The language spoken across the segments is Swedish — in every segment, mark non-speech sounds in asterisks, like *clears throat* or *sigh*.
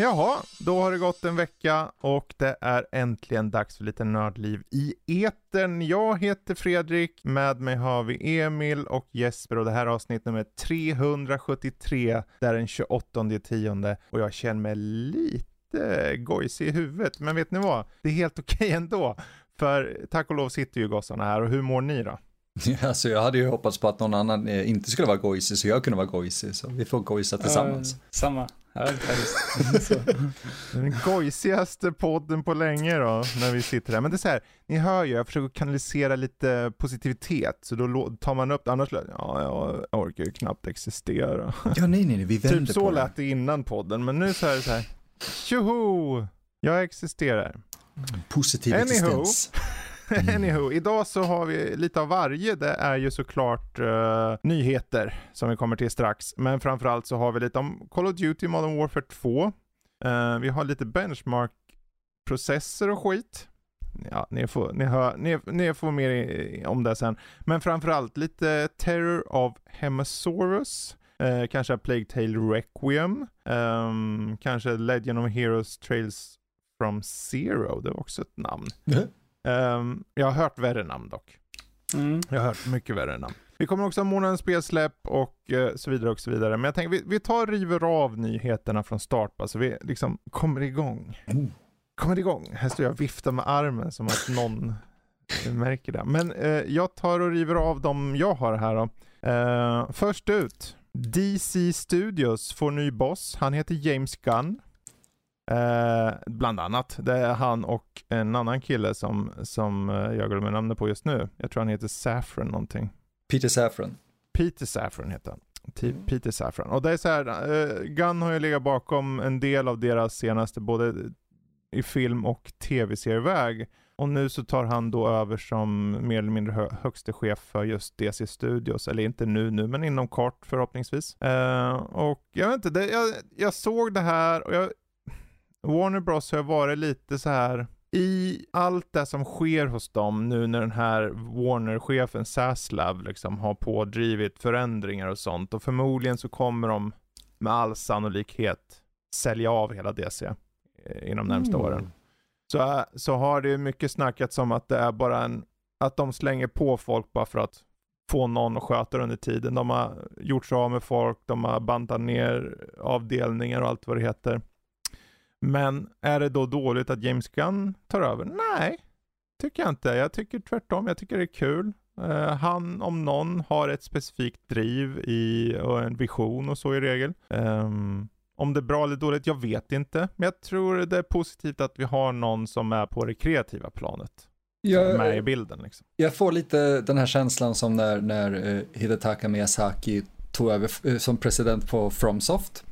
Jaha, då har det gått en vecka och det är äntligen dags för lite nördliv i etern. Jag heter Fredrik, med mig har vi Emil och Jesper och det här är avsnitt nummer 373. Det är den 28 tionde och jag känner mig lite gojsig i huvudet. Men vet ni vad? Det är helt okej okay ändå. För tack och lov sitter ju gossarna här och hur mår ni då? Alltså jag hade ju hoppats på att någon annan eh, inte skulle vara gojsig så jag kunde vara gojsig så vi får gojsa tillsammans. Uh, samma. *laughs* Den gojsigaste podden på länge då, när vi sitter här. Men det är så här, ni hör ju, jag försöker kanalisera lite positivitet, så då tar man upp det, annars, ja, jag orkar ju knappt existera. Ja, nej, nej, nej vi *laughs* vänder Typ så lät det innan podden, men nu så är det så här, tjoho, jag existerar. Positiv Anyhow. existens. *laughs* Mm. *laughs* Anywho, idag så har vi lite av varje. Det är ju såklart uh, nyheter som vi kommer till strax. Men framförallt så har vi lite om Call of Duty Modern Warfare 2. Uh, eh, vi har lite benchmark-processer och skit. Ja, ni får, ni, hör, ni, ni får mer om det sen. Men framförallt lite Terror of Hemasaurus. Uh, kanske Plague Tale Requiem. Um, kanske Legend of Heroes Trails from Zero. Det var också ett namn. Mm. Um, jag har hört värre namn dock. Mm. Jag har hört mycket värre namn. Vi kommer också ha månadens spelsläpp och uh, så vidare och så vidare. Men jag tänker vi, vi tar och river av nyheterna från start bara så vi liksom kommer igång. Mm. Kommer igång. Här står jag och viftar med armen som att någon märker det. Men uh, jag tar och river av dem jag har här då. Uh, först ut. DC Studios får ny boss. Han heter James Gunn. Eh, bland annat. Det är han och en annan kille som, som eh, jag glömmer namnet på just nu. Jag tror han heter Saffron någonting. Peter Saffron. Peter Saffron heter han. T Peter Saffron. Och det är så här, eh, Gunn har ju legat bakom en del av deras senaste, både i film och tv-serieväg. Och nu så tar han då över som mer eller mindre hö högste chef för just DC Studios. Eller inte nu nu, men inom kort förhoppningsvis. Uh, och jag vet inte, det, jag, jag såg det här och jag, Warner Bros har varit lite så här i allt det som sker hos dem nu när den här Warner-chefen Saslav liksom har pådrivit förändringar och sånt och förmodligen så kommer de med all sannolikhet sälja av hela DC eh, inom de närmsta mm. åren. Så, så har det mycket snackats om att det är bara en, att de slänger på folk bara för att få någon att sköta under tiden. De har gjort sig av med folk, de har bantat ner avdelningar och allt vad det heter. Men är det då dåligt att James Gunn tar över? Nej, tycker jag inte. Jag tycker tvärtom. Jag tycker det är kul. Uh, han om någon har ett specifikt driv i, och en vision och så i regel. Um, om det är bra eller dåligt, jag vet inte. Men jag tror det är positivt att vi har någon som är på det kreativa planet. Jag, med i bilden liksom. Jag får lite den här känslan som när, när uh, Hidetaka Miyazaki tog över som president på Fromsoft.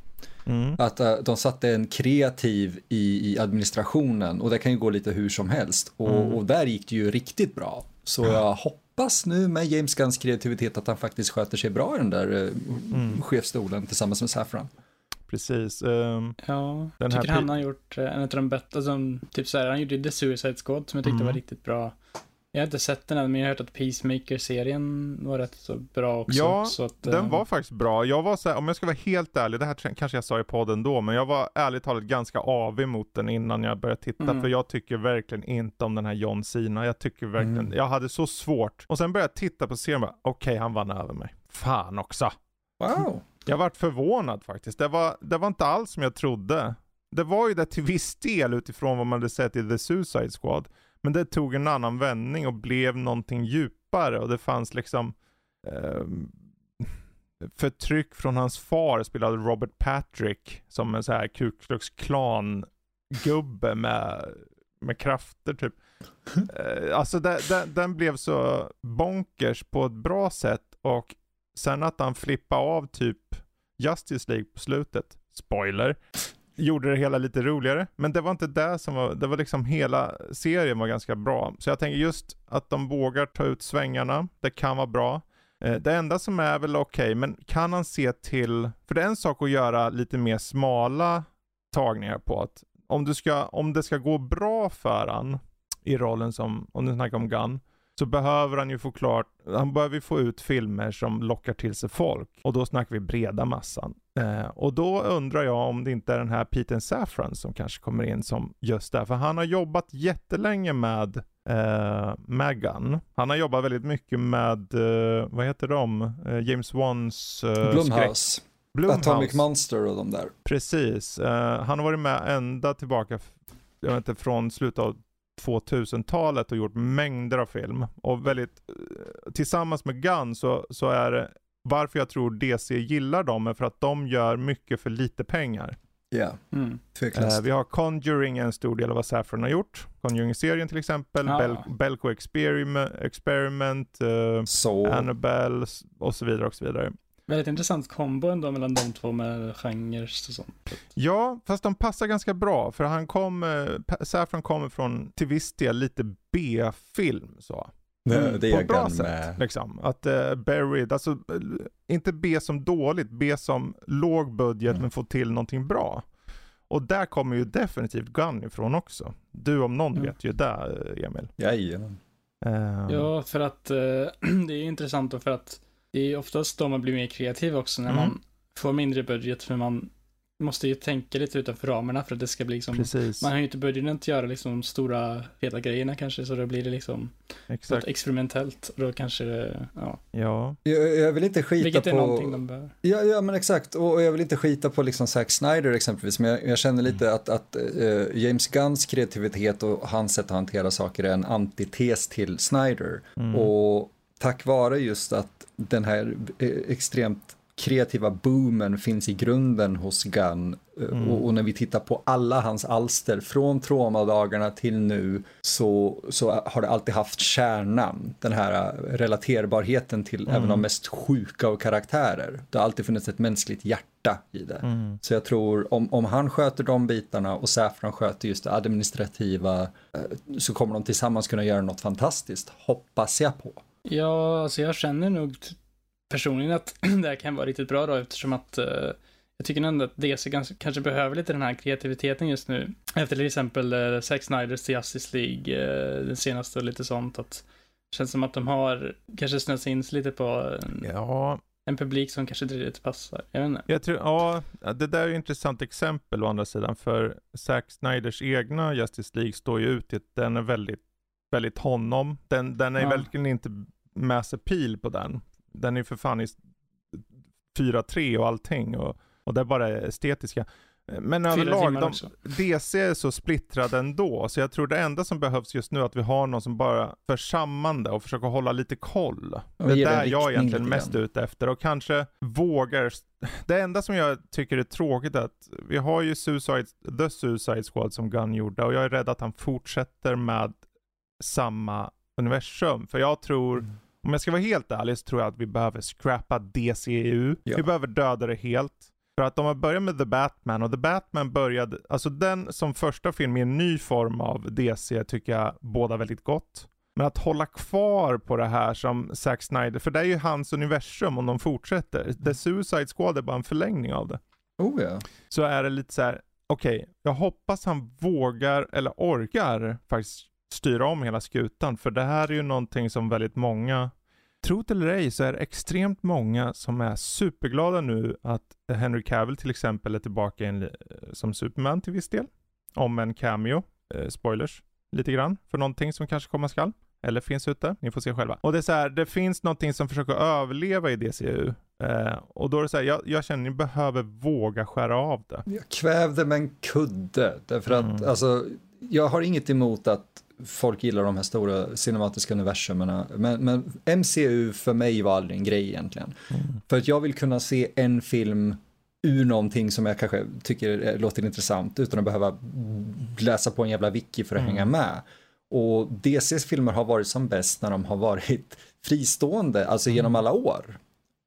Mm. Att uh, de satte en kreativ i, i administrationen och det kan ju gå lite hur som helst. Och, mm. och där gick det ju riktigt bra. Så jag hoppas nu med James Gunns kreativitet att han faktiskt sköter sig bra i den där uh, mm. chefstolen tillsammans med Saffran. Precis. Um, ja, jag tycker han har gjort uh, en av de bättre, alltså, typ så här, han gjorde The Suicide Squad som jag tyckte mm. var riktigt bra. Jag har inte sett den än, men jag har hört att Peacemaker-serien var rätt så bra också. Ja, så att, den uh... var faktiskt bra. Jag var så här, om jag ska vara helt ärlig, det här kanske jag sa i podden då, men jag var ärligt talat ganska avig mot den innan jag började titta, mm. för jag tycker verkligen inte om den här John Cena. Jag tycker verkligen, mm. jag hade så svårt. Och sen började jag titta på serien och okej, okay, han vann över mig. Fan också. Wow. Jag vart förvånad faktiskt. Det var, det var inte alls som jag trodde. Det var ju det till viss del utifrån vad man hade sett i The Suicide Squad. Men det tog en annan vändning och blev någonting djupare och det fanns liksom eh, förtryck från hans far spelade Robert Patrick som en så här Ku Klux Klan gubbe med, med krafter typ. Eh, alltså det, det, den blev så bonkers på ett bra sätt och sen att han flippade av typ Justice League på slutet, spoiler, gjorde det hela lite roligare. Men det var inte det som var, det var liksom hela serien var ganska bra. Så jag tänker just att de vågar ta ut svängarna, det kan vara bra. Eh, det enda som är väl okej, okay, men kan han se till, för det är en sak att göra lite mer smala tagningar på att om, du ska, om det ska gå bra för han i rollen som, om du snackar om Gunn, så behöver han ju få klart, han behöver ju få ut filmer som lockar till sig folk. Och då snackar vi breda massan. Eh, och då undrar jag om det inte är den här Peter Safran som kanske kommer in som just det. För han har jobbat jättelänge med eh, Megan. Han har jobbat väldigt mycket med, eh, vad heter de, eh, James Wans eh, Blumhouse. Blumhouse. Atomic Monster och de där. Precis. Uh, han har varit med ända tillbaka, jag vet inte, från slutet av 2000-talet och gjort mängder av film. Och väldigt, uh, tillsammans med Gunn så, så är det, varför jag tror DC gillar dem är för att de gör mycket för lite pengar. Ja, yeah. mm. uh, Vi har Conjuring, en stor del av vad Saffron har gjort. Conjuring-serien till exempel, ah. Bel Belko Experiment, Experiment uh, Annabelle och så vidare och så vidare. Väldigt intressant kombo ändå mellan de två med genrer och sånt. Ja, fast de passar ganska bra för han kom, eh, Saffron kommer från till viss del lite B-film så. Mm, det på ett bra sätt. Med... Liksom. Att uh, Buried, alltså uh, inte B som dåligt, B som låg budget mm. men få till någonting bra. Och där kommer ju definitivt Gun ifrån också. Du om någon mm. vet ju det Emil. Jajamän. Uh... Ja, för att *clears throat* det är intressant och för att det är oftast då man blir mer kreativ också när mm. man får mindre budget för man måste ju tänka lite utanför ramarna för att det ska bli liksom, Precis. man har ju inte budgeten att göra liksom de stora feta grejerna kanske så då blir det liksom Exakt. experimentellt och då kanske det, ja. Ja. Jag, jag vill inte skita Vilket på. Vilket är någonting de bör. Ja, ja men exakt och jag vill inte skita på liksom Zack Snyder exempelvis men jag, jag känner lite mm. att, att uh, James Gunns kreativitet och hans sätt att hantera saker är en antites till Snyder mm. och tack vare just att den här eh, extremt kreativa boomen finns i grunden hos Gunn. Eh, mm. Och, och, när vi tittar på alla hans alster från Tromadagarna till nu så, så har det alltid haft kärnan, den här eh, relaterbarheten till mm. även de mest sjuka och karaktärer. Det har alltid funnits ett mänskligt hjärta i det. Mm. Så jag tror om, om han sköter de bitarna och Saffron sköter just det administrativa så kommer de tillsammans kunna göra något fantastiskt, hoppas jag på. Ja, alltså jag känner nog personligen att *clears throat* det här kan vara riktigt bra då eftersom att uh, jag tycker ändå att DC ganska, kanske behöver lite den här kreativiteten just nu. Efter till exempel uh, Zack Snyders Justice League, uh, den senaste och lite sånt. Att det känns som att de har kanske snöat in sig lite på en, ja. en publik som kanske inte riktigt passar. Jag vet inte. Jag tror, ja, det där är ett intressant exempel å andra sidan. För Zack Snyders egna Justice League står ju ut i att den är väldigt väldigt honom. Den, den är ja. verkligen inte mass appeal på den. Den är för fan i 4-3 och allting och, och det är bara estetiska. Men överlag, de, DC är så splittrade ändå, så jag tror det enda som behövs just nu är att vi har någon som bara för samman det och försöker hålla lite koll. Det är där jag egentligen mest ute efter och kanske vågar. *laughs* Det enda som jag tycker är tråkigt är att vi har ju Suicide, The Suicide Squad som Gunn gjorde och jag är rädd att han fortsätter med samma universum. För jag tror, mm. om jag ska vara helt ärlig, så tror jag att vi behöver scrappa DCEU. Ja. Vi behöver döda det helt. För att de har börjat med The Batman och The Batman började, alltså den som första film i en ny form av DC tycker jag båda väldigt gott. Men att hålla kvar på det här som Zack Snyder, för det är ju hans universum om de fortsätter. The Suicide Squad är bara en förlängning av det. Oh ja. Så är det lite så här, okej, okay, jag hoppas han vågar eller orkar faktiskt styra om hela skutan. För det här är ju någonting som väldigt många, tro eller ej, så är det extremt många som är superglada nu att Henry Cavill till exempel är tillbaka en, som Superman till viss del. Om en cameo, eh, spoilers, lite grann, för någonting som kanske komma skall. Eller finns ute, ni får se själva. Och det är så här, det finns någonting som försöker överleva i DCU. Eh, och då är det så här, jag, jag känner att ni behöver våga skära av det. Jag kvävde med en kudde, därför att mm. alltså, jag har inget emot att folk gillar de här stora cinematiska universumerna. Men, men MCU för mig var aldrig en grej egentligen. Mm. För att jag vill kunna se en film ur någonting som jag kanske tycker låter intressant utan att behöva läsa på en jävla wiki för att mm. hänga med. Och DCs filmer har varit som bäst när de har varit *laughs* fristående, alltså genom mm. alla år.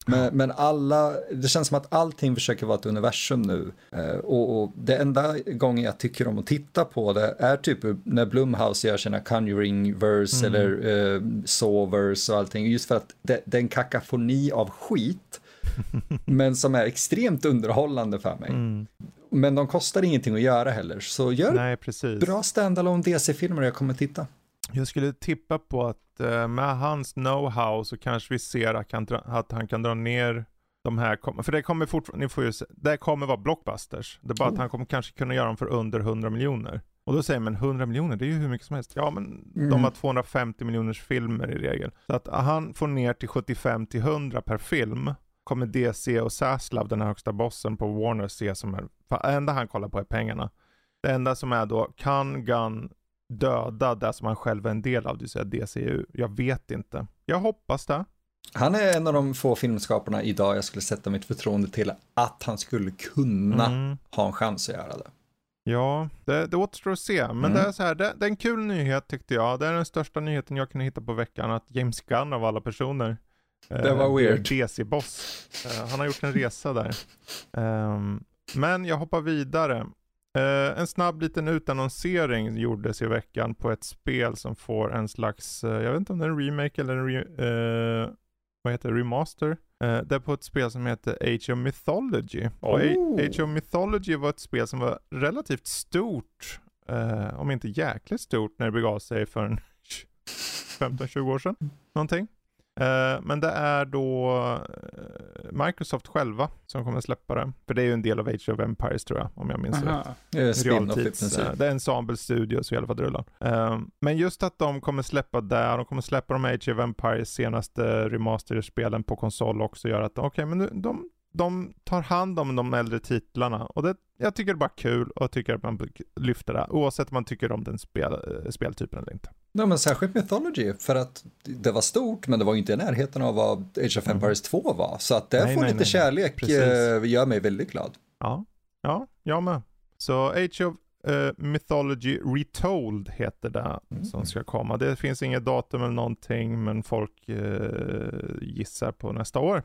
Men, men, alla, det känns som att allting försöker vara ett universum nu. Eh, och, och, det enda gången jag tycker om att titta på det är typ när Blumhouse gör sina Conjuring-verse mm. eller eh, Saw-verse och allting. Just för att det, det är en kakafoni av skit. *laughs* men som är extremt underhållande för mig. Mm. Men de kostar ingenting att göra heller. Så gör Nej, precis. bra standalone DC-filmer och jag kommer titta. Jag skulle tippa på att uh, med hans know-how så kanske vi ser att han, att han kan dra ner de här, för det kommer fortfarande, ni får ju se, det kommer vara blockbusters. Det är bara oh. att han kommer kanske kunna göra dem för under 100 miljoner. Och då säger man 100 miljoner, det är ju hur mycket som helst. Ja men mm. de har 250 miljoners filmer i regel. Så att han får ner till 75 till 100 per film kommer DC och Saslav, den här högsta bossen på Warner, se som är, det enda han kollar på är pengarna. Det enda som är då, kan Gunn döda det som han själv är en del av, det vill säga DCU? Jag vet inte. Jag hoppas det. Han är en av de få filmskaparna idag jag skulle sätta mitt förtroende till att han skulle kunna mm. ha en chans att göra det. Ja, det, det återstår att se. Men mm. det är så här, det, det, är en kul nyhet tyckte jag. Det är den största nyheten jag kunde hitta på veckan, att James Gunn av alla personer det var eh, weird. DC-boss. Uh, han har gjort en resa där. Um, men jag hoppar vidare. Uh, en snabb liten utannonsering gjordes i veckan på ett spel som får en slags, uh, jag vet inte om det är en remake eller en re, vad heter det, remaster. det är på ett spel som heter Age of Mythology. Oh. Och Age of Mythology var ett spel som var relativt stort, om inte jäkligt stort, när det begav sig för 15-20 *laughs* år sedan. Någonting. Eh, men det är då eh, Microsoft själva som kommer släppa det. För det är ju en del av Age of Empires tror jag, om jag minns Aha. rätt. Det är, Realtids, det är Ensemble Studios i alla fall rullar. men just att de kommer släppa det, de kommer släppa de Age of Empires senaste remasterspelen på konsol också gör att, okej okay, men nu, de, de tar hand om de äldre titlarna och det, jag tycker det är bara kul och tycker att man lyfter det oavsett om man tycker om den spel, speltypen eller inte. Nej men särskilt Mythology, för att det var stort men det var inte i närheten av vad Age of Empires mm. 2 var. Så att det nej, får nej, lite nej. kärlek Precis. Eh, gör mig väldigt glad. Ja, ja, jag med. Så Age of uh, Mythology Retold heter det mm. som ska komma. Det finns inget datum eller någonting men folk uh, gissar på nästa år.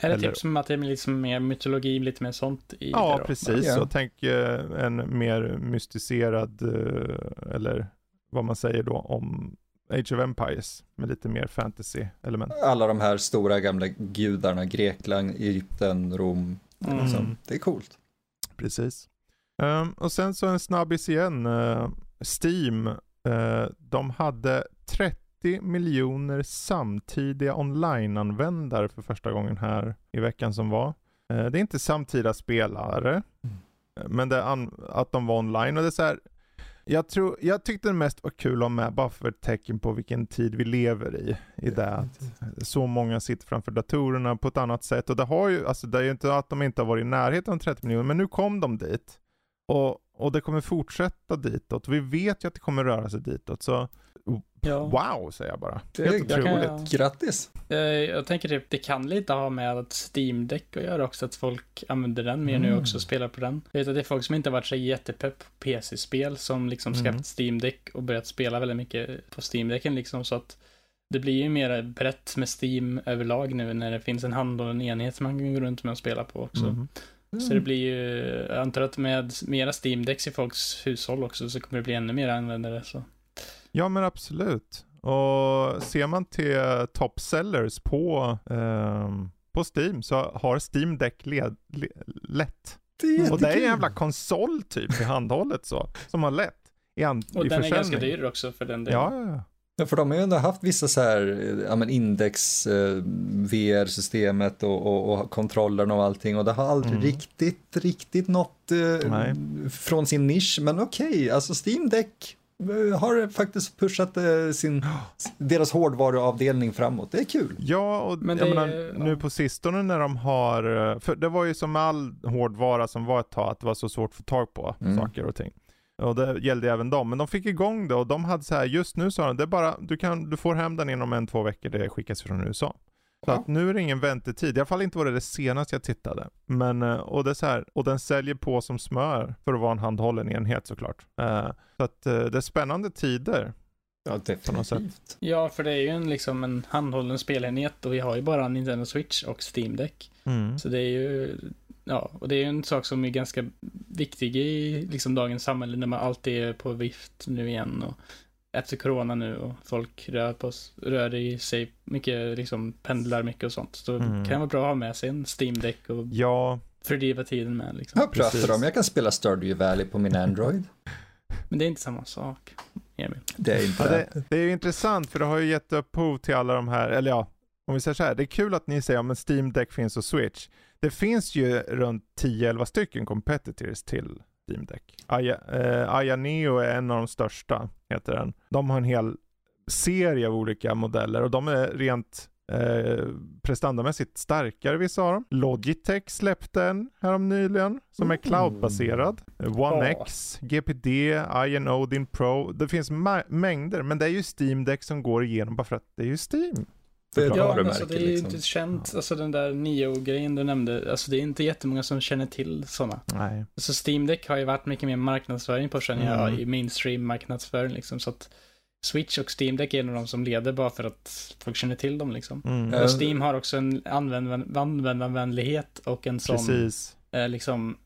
Är det eller... typ som att det är liksom mer mytologi, lite mer sånt i Ja, det precis. Ja. Och tänk uh, en mer mystiserad eller vad man säger då om Age of Empires med lite mer fantasy-element. Alla de här stora gamla gudarna, Grekland, Egypten, Rom. Mm. Liksom. Det är coolt. Precis. Um, och sen så en snabbis igen. Uh, Steam, uh, de hade 30 miljoner samtidiga online-användare för första gången här i veckan som var. Uh, det är inte samtida spelare, mm. men det är att de var online. Och det är så här, jag, tror, jag tyckte det mest var kul att ha med bara för ett tecken på vilken tid vi lever i. I det att så många sitter framför datorerna på ett annat sätt. Och det, har ju, alltså det är ju inte att de inte har varit i närheten av 30 miljoner, men nu kom de dit. Och, och det kommer fortsätta ditåt. Vi vet ju att det kommer röra sig ditåt. Så Ja. Wow, säger jag bara. Det Helt otroligt. Kan, Grattis. Jag tänker typ, det kan lite ha med att Steam Deck att göra också, att folk använder den mer mm. nu också och spelar på den. Jag vet att det är folk som inte varit så jättepepp på PC-spel som liksom mm. skaffat Steam Deck och börjat spela väldigt mycket på Steam Decken liksom, så att det blir ju mer brett med Steam överlag nu när det finns en handhållen enhet som man kan gå runt med och spela på också. Mm. Mm. Så det blir ju, jag antar att med mera Steam Decks i folks hushåll också så kommer det bli ännu mer användare. Så. Ja men absolut. Och ser man till top sellers på, eh, på Steam så har Steam Deck led, le, lätt. Det och det är en jävla konsol typ i handhållet så, som har lätt. I an, och i den är ganska dyr också för den delen. Ja, ja, ja. Ja, för de har ju ändå haft vissa så här, ja men index, eh, VR-systemet och, och, och kontrollerna och allting och det har aldrig mm. riktigt, riktigt nått eh, från sin nisch. Men okej, okay, alltså Steam Deck har faktiskt pushat eh, sin, deras hårdvaruavdelning framåt. Det är kul. Ja, och Men det, jag menar, nu på sistone när de har, för det var ju som all hårdvara som var ett tag, att det var så svårt att få tag på mm. saker och ting. Och det gällde även dem. Men de fick igång det och de hade så här, just nu sa de, det är bara, du, kan, du får hem den inom en, två veckor, det skickas från USA. Så att nu är det ingen väntetid. I alla fall inte var det det senaste jag tittade. Men, eh, och det är så här, och den säljer på som smör för att vara en handhållen enhet såklart. Uh, så att uh, det är spännande tider. Ja, definitivt. Ja, för det är ju en, liksom en handhållen spelenhet och vi har ju bara Nintendo Switch och Steam Deck. Mm. Så det är ju, ja, och det är ju en sak som är ganska viktig i liksom dagens samhälle när man alltid är på vift nu igen och efter corona nu och folk rör, på, rör i sig mycket, liksom pendlar mycket och sånt. Så mm. kan det vara bra att ha med sig en Steam Deck och ja. fördriva tiden med. Liksom. Jag pratar om, jag kan spela Stardew Valley på min Android. Men det är inte samma sak, Emil. Det är inte ja, det. Det är ju intressant för det har ju gett upphov till alla de här, eller ja, om vi säger så här, det är kul att ni säger att ja, Steam Deck finns och Switch. Det finns ju runt 10-11 stycken competitors till Steam Deck. Aya, eh, Aya Neo är en av de största, heter den. De har en hel serie av olika modeller och de är rent eh, prestandamässigt starkare vissa av dem. Logitech släppte en härom nyligen som är cloudbaserad. One oh. X, GPD, Iron Odin Pro. Det finns mängder men det är ju Steam Deck som går igenom bara för att det är ju Steam. Det är ja, alltså, det är ju liksom. inte känt, alltså den där Nio-grejen du nämnde, alltså det är inte jättemånga som känner till sådana. Nej. Alltså Steam Deck har ju varit mycket mer marknadsföring på känner jag, mm. i mainstream marknadsföring liksom, så att Switch och Steam Deck är en av de som leder bara för att folk känner till dem liksom. Mm. Och Steam har också en användarvänlighet och en sån, Precis. Eh, liksom,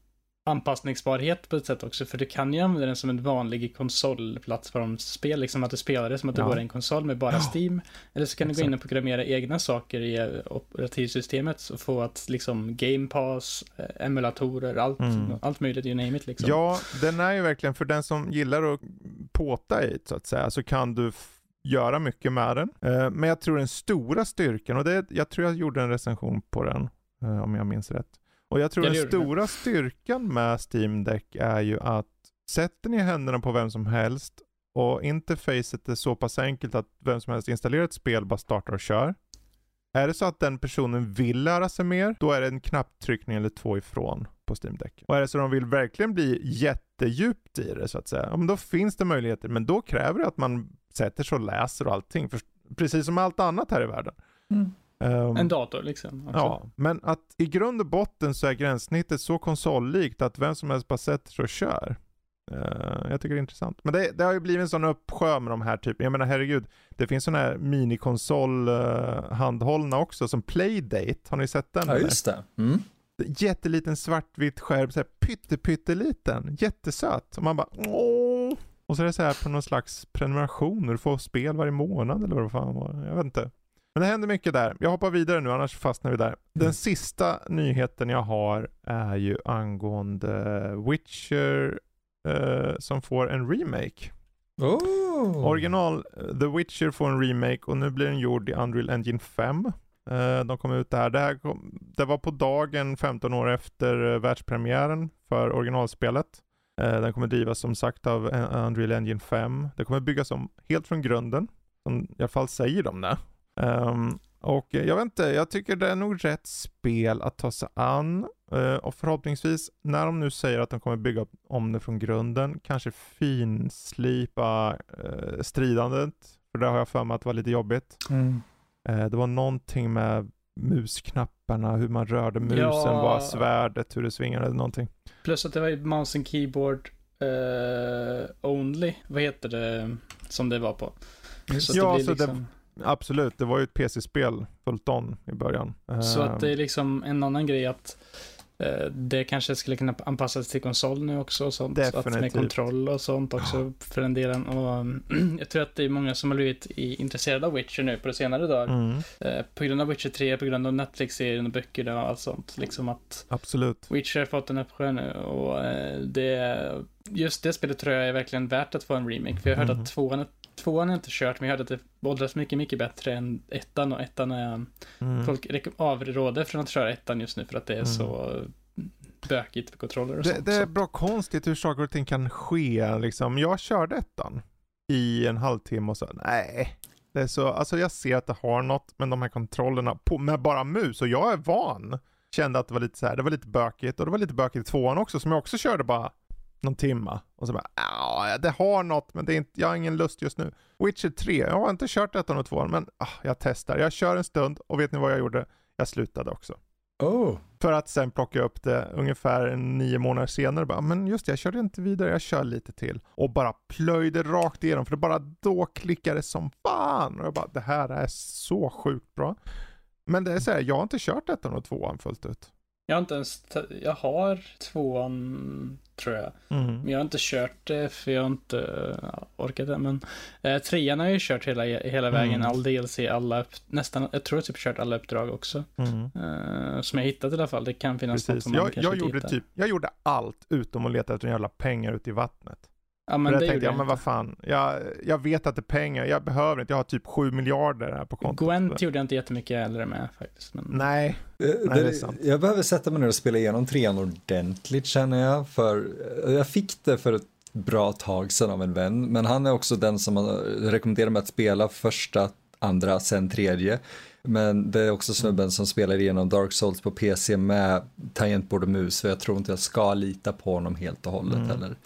anpassningsbarhet på ett sätt också, för du kan ju använda den som en vanlig konsolplattformsspel, liksom att du spelar det som att du ja. går i en konsol med bara. Steam. Eller så kan Exakt. du gå in och programmera egna saker i eh, operativsystemet och få att liksom Game Pass, eh, emulatorer, allt, mm. allt möjligt, you name it liksom. Ja, den är ju verkligen för den som gillar att påta i så att säga, så kan du göra mycket med den. Eh, men jag tror den stora styrkan, och det, jag tror jag gjorde en recension på den, om jag minns rätt. Och jag tror den stora styrkan med Steam Deck är ju att sätter ni händerna på vem som helst och interfacet är så pass enkelt att vem som helst installerar ett spel, bara startar och kör. Är det så att den personen vill lära sig mer, då är det en knapptryckning eller två ifrån på Steam Deck. Och är det så att de vill verkligen bli jättedjupt i det så att säga, ja, men då finns det möjligheter. Men då kräver det att man sätter sig och läser och allting. För, precis som allt annat här i världen. Mm. Um, en dator liksom. Också. Ja, men att i grund och botten så är gränssnittet så konsollikt att vem som helst bara sätter sig och kör. Uh, jag tycker det är intressant. Men det, det, har ju blivit en sån uppsjö med de här typen. Jag menar herregud, det finns sådana här minikonsol uh, handhållna också som Playdate. Har ni sett den? Ja, just det. Mm. Jätteliten svartvit skärm, så här pytte, pytteliten. Jättesöt. Och man bara åh. Och så är det så här på någon slags prenumeration, du får spel varje månad eller vad det fan var. Jag vet inte. Men det händer mycket där. Jag hoppar vidare nu, annars fastnar vi där. Den mm. sista nyheten jag har är ju angående Witcher eh, som får en remake. Oh. Original eh, The Witcher får en remake och nu blir den gjord i Unreal Engine 5. Eh, de kom ut där. Det, här kom, det var på dagen 15 år efter eh, världspremiären för originalspelet. Eh, den kommer drivas som sagt av Unreal Engine 5. Det kommer byggas om helt från grunden. Som i alla fall säger de det. Um, och jag vet inte, jag tycker det är nog rätt spel att ta sig an. Uh, och förhoppningsvis, när de nu säger att de kommer bygga om det från grunden, kanske finslipa uh, stridandet. För det har jag för mig att det var lite jobbigt. Mm. Uh, det var någonting med musknapparna, hur man rörde musen, ja. var svärdet, hur det svingade, någonting. Plus att det var mouse and keyboard only, vad heter det som det var på? Så ja, det så liksom... det Absolut, det var ju ett PC-spel fullt on i början. Så att det är liksom en annan grej att eh, det kanske skulle kunna anpassas till konsol nu också och sånt. Definitivt. Att med kontroll och sånt också för den delen. Och *clears throat* jag tror att det är många som har blivit intresserade av Witcher nu på det senare dagar. Mm. Eh, på grund av Witcher 3, på grund av Netflix-serien och böcker och allt sånt. Liksom att Absolut. Witcher har fått en uppsjö nu och eh, det just det spelet tror jag är verkligen värt att få en remake. För jag har hört mm. att tvåan Tvåan har jag inte kört, men jag hörde att det åldras mycket, mycket bättre än ettan och ettan är... Mm. Folk avråder från att köra ettan just nu för att det är mm. så bökigt med kontroller och det, sånt. Det är bra konstigt hur saker och ting kan ske liksom. Jag körde ettan i en halvtimme och så, nej. Det är så, alltså jag ser att det har något, men de här kontrollerna på, med bara mus, och jag är van. Kände att det var lite så här, det var lite bökigt och det var lite bökigt i tvåan också som jag också körde bara någon timma. Och så bara, ja, det har något men det är inte, jag har ingen lust just nu. Witcher 3, jag har inte kört ettan och tvåan men ah, jag testar. Jag kör en stund och vet ni vad jag gjorde? Jag slutade också. Oh. För att sen plocka upp det ungefär nio månader senare. Bara, men just det, jag körde inte vidare, jag kör lite till. Och bara plöjde rakt igenom, för det bara då klickade som fan. Och jag bara, det här är så sjukt bra. Men det är så här, jag har inte kört ettan och tvåan fullt ut. Jag har inte ens, jag har tvåan tror jag. Mm. Men jag har inte kört det för jag har inte ja, orkat det. Men eh, trean har jag ju kört hela, hela vägen, mm. all DLC, alla, nästan, jag tror jag typ kört alla uppdrag också. Mm. Eh, som jag hittat i alla fall, det kan finnas Precis. något som jag, man kanske jag gjorde hittar. typ, Jag gjorde allt utom att leta efter jävla pengar ute i vattnet. Ja, men För jag tänkte, ja men vad fan, jag, jag vet att det är pengar, jag behöver inte, jag har typ 7 miljarder här på kontot. Gwent gjorde jag inte jättemycket heller med faktiskt. Men... Nej, det, nej det, det är sant. Jag behöver sätta mig ner och spela igenom trean ordentligt känner jag, för jag fick det för ett bra tag sedan av en vän, men han är också den som rekommenderar mig att spela första, andra, sen tredje. Men det är också snubben som spelar igenom Dark Souls på PC med tangentbord och mus, så jag tror inte jag ska lita på honom helt och hållet mm. heller.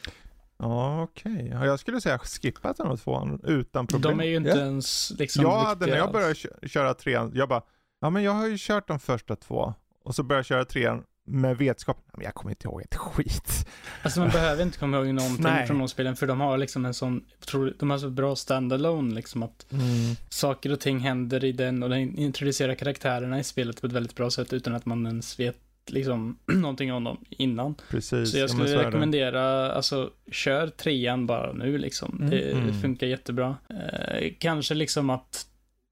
Ja, okej. Okay. Jag skulle säga skippa ettan och tvåan utan problem. De är ju inte yeah. ens liksom Jag hade, när jag började köra trean, jag bara, ja men jag har ju kört de första två. Och så började jag köra trean med vetskap, men jag kommer inte ihåg ett skit. Alltså man behöver inte komma ihåg någonting Nej. från de spelen, för de har liksom en sån, de har så bra standalone liksom att mm. saker och ting händer i den och den introducerar karaktärerna i spelet på ett väldigt bra sätt utan att man ens vet liksom *clears throat* någonting om dem innan. Precis. Så jag skulle ja, rekommendera, alltså kör trean bara nu liksom. Mm. Det, det, mm. funkar jättebra. Eh, kanske liksom att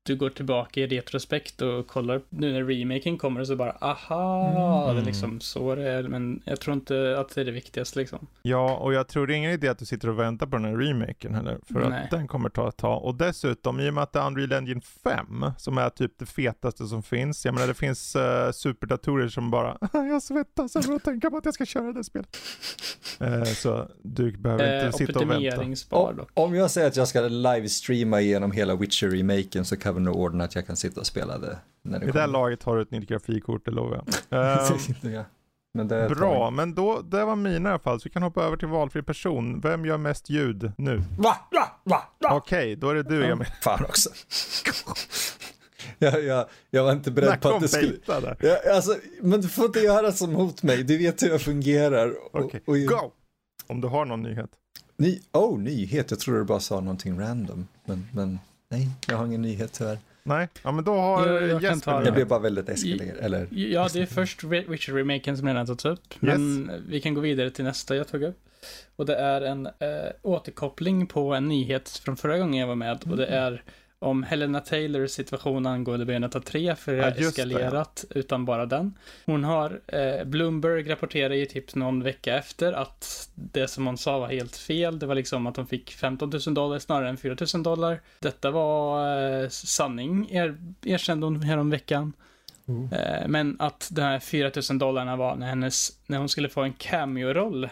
du går tillbaka i retrospekt och kollar nu när remaken kommer och så bara aha, mm. det är liksom så det är. Men jag tror inte att det är det viktigaste liksom. Ja, och jag tror det är ingen idé att du sitter och väntar på den här remaken heller. För Nej. att den kommer ta ett tag. Och dessutom, i och med att det är Unreal Engine 5, som är typ det fetaste som finns. Jag menar det finns uh, superdatorer som bara, *laughs* jag svettas över att tänka på att jag ska köra det spelet. uh, så du behöver inte uh, sitta och vänta. Om, om jag säger att jag ska livestreama igenom hela Witcher-remaken så kan vi nog ordna att jag kan sitta och spela det. När det I det här laget har du ett nytt grafikkort, det lovar jag. *laughs* um, men bra, men då, det var mina i alla fall, så vi kan hoppa över till valfri person. Vem gör mest ljud nu? Va? Va? Va? Va? Okej, okay, då är det du Emil. *laughs* Fan också. *laughs* jag, jag, jag var inte beredd på att det skulle... Ja, alltså, men du får inte göra som mot mig, du vet hur jag fungerar. Okej, okay. go! Om du har någon nyhet. Ny, oh, nyhet, jag trodde du bara sa någonting random. Men, men Nej, jag har ingen nyhet tyvärr. Nej, ja men då har jag, jag Jesper Det blev bara väldigt eskalerad, eller? Ja, det är först Witcher-remaken som redan tagits upp. Men yes. vi kan gå vidare till nästa jag tog upp. Och det är en äh, återkoppling på en nyhet från förra gången jag var med. Och det mm. är om Helena Taylors situation angående Bayonetta 3, för det har ja, eskalerat det, utan bara den. Hon har, eh, Bloomberg rapporterar ju typ någon vecka efter att det som hon sa var helt fel. Det var liksom att hon fick 15 000 dollar snarare än 4 000 dollar. Detta var eh, sanning, er, erkände hon häromveckan. Mm. Eh, men att de här 4 000 dollarna var när, hennes, när hon skulle få en cameo-roll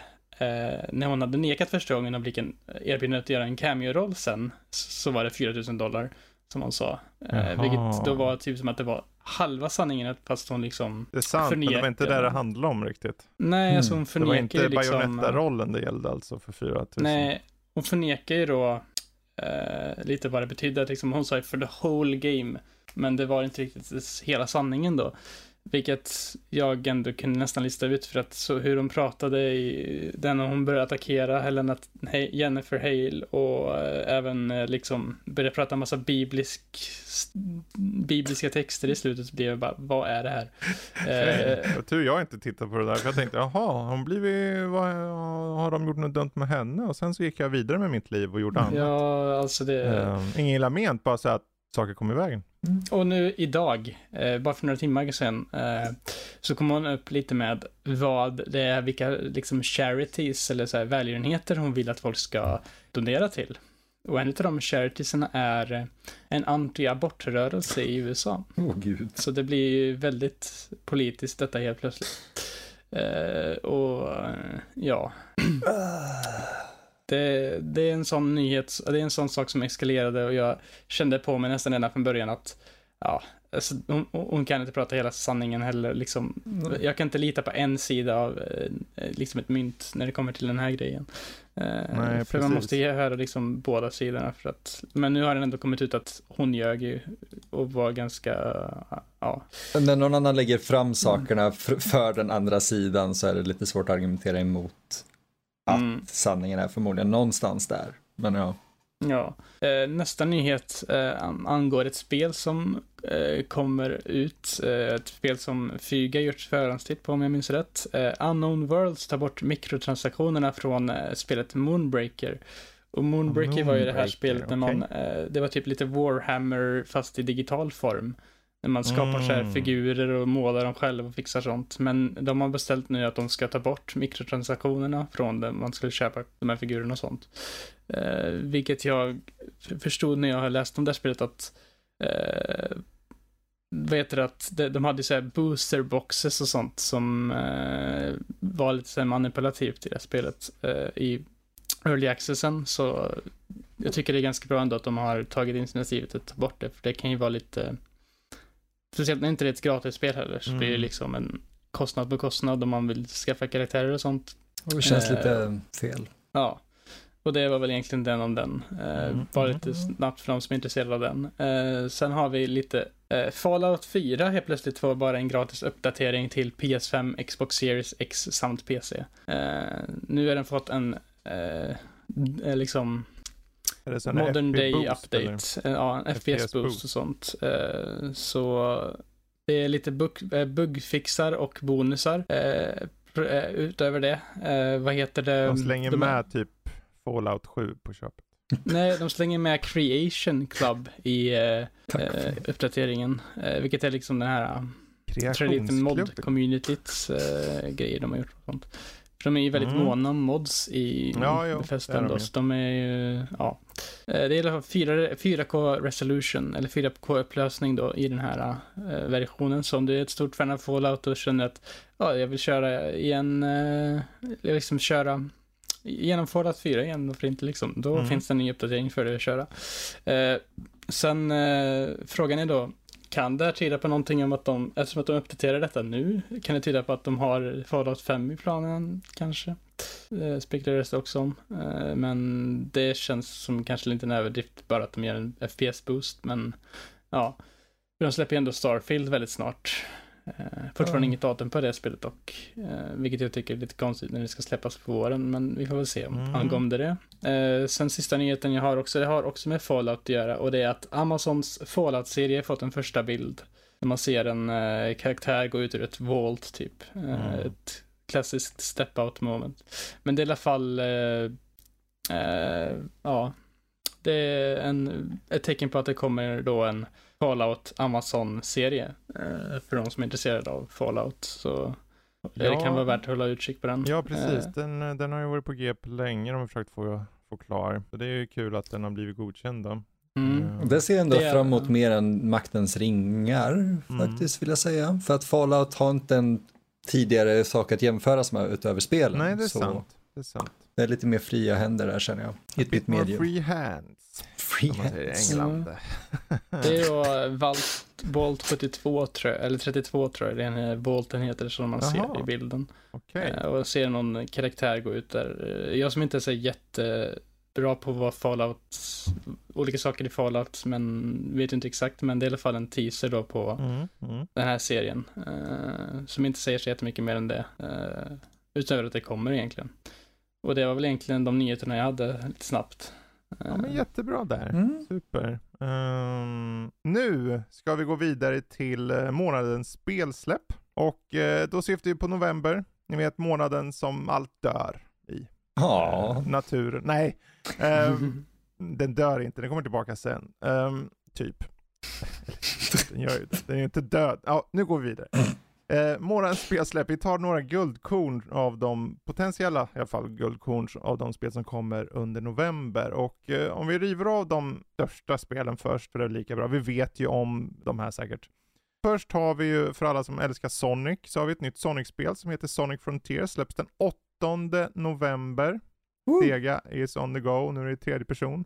när hon hade nekat första gången och fick erbjudandet att göra en cameo-roll sen, så var det 4000 dollar, som hon sa. Eh, vilket då var typ som att det var halva sanningen, fast hon liksom Det är sant, förnekar. men det var inte det det handlade om riktigt. Nej, mm. alltså hon förnekar ju liksom. Det var inte liksom, Bajonetta-rollen det gällde alltså för 4000. Nej, hon förnekar ju då eh, lite vad det betydde, liksom hon sa ju för the whole game, men det var inte riktigt hela sanningen då. Vilket jag ändå kunde nästan lista ut för att så hur hon pratade i den när hon började attackera Helena, Jennifer Hale och äh, även äh, liksom började prata en massa biblisk, bibliska texter i slutet så blev jag bara, vad är det här? *laughs* eh, tur jag inte tittat på det där för jag tänkte, jaha, hon blivit, vad, har de gjort något dumt med henne? Och sen så gick jag vidare med mitt liv och gjorde annat. Ja, alltså det... Eh, ingen illa ment, bara så att saker kom i vägen. Mm. Och nu idag, eh, bara för några timmar sedan, eh, så kom hon upp lite med vad det är, vilka liksom charities eller så här välgörenheter hon vill att folk ska donera till. Och en av de charitiesarna är en anti-abortrörelse i USA. Åh oh, gud. Så det blir ju väldigt politiskt detta helt plötsligt. Eh, och ja. *clears throat* Det, det, är en sån nyhet, det är en sån sak som eskalerade och jag kände på mig nästan redan från början att, ja, alltså, hon, hon, kan inte prata hela sanningen heller. Liksom, jag kan inte lita på en sida av eh, liksom ett mynt när det kommer till den här grejen. Eh, Nej, för man måste ge höra liksom båda sidorna för att, men nu har det ändå kommit ut att hon ljög ju och var ganska ja. När någon annan lägger fram sakerna för, för den andra sidan så är det lite svårt att argumentera emot att mm. sanningen är förmodligen någonstans där. Men ja. Ja. Eh, nästa nyhet eh, angår ett spel som eh, kommer ut. Eh, ett spel som Fyga gjort förhandstitt på om jag minns rätt. Eh, Unknown Worlds tar bort mikrotransaktionerna från eh, spelet Moonbreaker. Och Moonbreaker, Moonbreaker var ju det här spelet när man, okay. det var typ lite Warhammer fast i digital form. När man skapar mm. så här mm. figurer och målar dem själv och fixar sånt. Men de har beställt nu att de ska ta bort mikrotransaktionerna från det man skulle köpa de här figurerna och sånt. Eh, vilket jag förstod när jag har läst om det här spelet att eh, heter det, att de hade så här booster boxes och sånt som eh, var lite så manipulativt i det här spelet eh, i early accessen. Så jag tycker det är ganska bra ändå att de har tagit initiativet att ta bort det, för det kan ju vara lite Speciellt när inte det är ett gratisspel heller, så mm. blir det mm. liksom en kostnad på kostnad om man vill skaffa karaktärer och sånt. Och det känns eh, lite fel. Ja. Och det var väl egentligen den om den. Eh, mm. Bara lite snabbt för de som är intresserade av den. Eh, sen har vi lite eh, Fallout 4 helt plötsligt får bara en gratis uppdatering till PS5, Xbox Series X samt PC. Eh, nu har den fått en eh, liksom Modern Day Update. Eller? Eh, ja, en FPS, boost och sånt. Uh, så det är lite bug, eh, bugfixar och bonusar utöver det. Vad heter det? De slänger de med typ Fallout 7 på köpet. *laughs* Nej, de slänger med Creation Club i uppdateringen. vilket är liksom den här mod-communityts grejer de har gjort. Och sånt. För de är ju väldigt mm. måna om mods i ja, jo, Bethesda ändå. De, de är ju, ja. Eh, det är i alla fall 4, 4K resolution, eller 4K-upplösning då i den här uh, versionen. Så om du är ett stort fan av Fallout och känner att ja, jag vill köra igen, uh, liksom köra genom Fallout 4 igen, varför inte liksom? Då mm. finns det en ny uppdatering för dig att köra. Uh, sen frågan är då, kan det här tyda på någonting om att de, eftersom att de uppdaterar detta nu, kan det tyda på att de har Fallout 5 i planen kanske? Eh, det spekulerades det också om. Eh, men det känns som kanske lite en överdrift bara att de gör en FPS-boost, men ja. De släpper ju ändå Starfield väldigt snart. Eh, fortfarande mm. inget datum på det spelet dock. Eh, vilket jag tycker är lite konstigt när det ska släppas på våren. Men vi får väl se om mm. angående det. Eh, sen sista nyheten jag har också, det har också med Fallout att göra. Och det är att Amazons Fallout-serie fått en första bild. Där man ser en karaktär gå ut ur ett vault typ. Mm. Ett klassiskt step-out moment. Men det är i alla fall, ja. Det är en, ett tecken på att det kommer då en Fallout Amazon-serie. Eh, för de som är intresserade av Fallout. Så det ja. kan vara värt att hålla utkik på den. Ja, precis. Eh. Den, den har ju varit på G på länge. De har försökt få, få klar. Så det är ju kul att den har blivit godkänd då. Mm. Uh. Det ser ändå det fram emot mer än maktens ringar mm. faktiskt vill jag säga. För att Fallout har inte en tidigare sak att jämföras med utöver spelen. Nej, det är så sant. Det är sant. Det är lite mer fria händer där känner jag. I ett bit more free hands. Free hands. England. Mm. *laughs* Det är ju Valt, Bolt 72 tror jag, eller 32 tror jag, det är den Bolten heter som man Aha. ser i bilden. Okay. Eh, och ser någon karaktär gå ut där. Jag som inte är så jättebra på vad Fallout, olika saker i Fallout, men vet inte exakt, men det är i alla fall en teaser då på mm, mm. den här serien. Uh, som inte säger så jättemycket mer än det. Uh, utöver att det kommer egentligen. Och det var väl egentligen de nyheterna jag hade lite snabbt. Ja men jättebra där. Mm. Super. Um, nu ska vi gå vidare till uh, månadens spelsläpp. Och uh, då syftar vi på november. Ni vet månaden som allt dör i. Ja. Uh, naturen. Nej, um, *laughs* den dör inte. Den kommer tillbaka sen. Um, typ. *laughs* den gör ju det. Den är inte död. Ja, nu går vi vidare. Eh, månadens spelsläpp, vi tar några guldkorn av de potentiella, i alla fall guldkorn av de spel som kommer under november. Och eh, om vi river av de största spelen först, för det är lika bra. Vi vet ju om de här säkert. Först har vi ju, för alla som älskar Sonic, så har vi ett nytt Sonic-spel som heter Sonic Frontier, släpps den 8 november. Woo! Sega is on the go, nu är det i tredje person.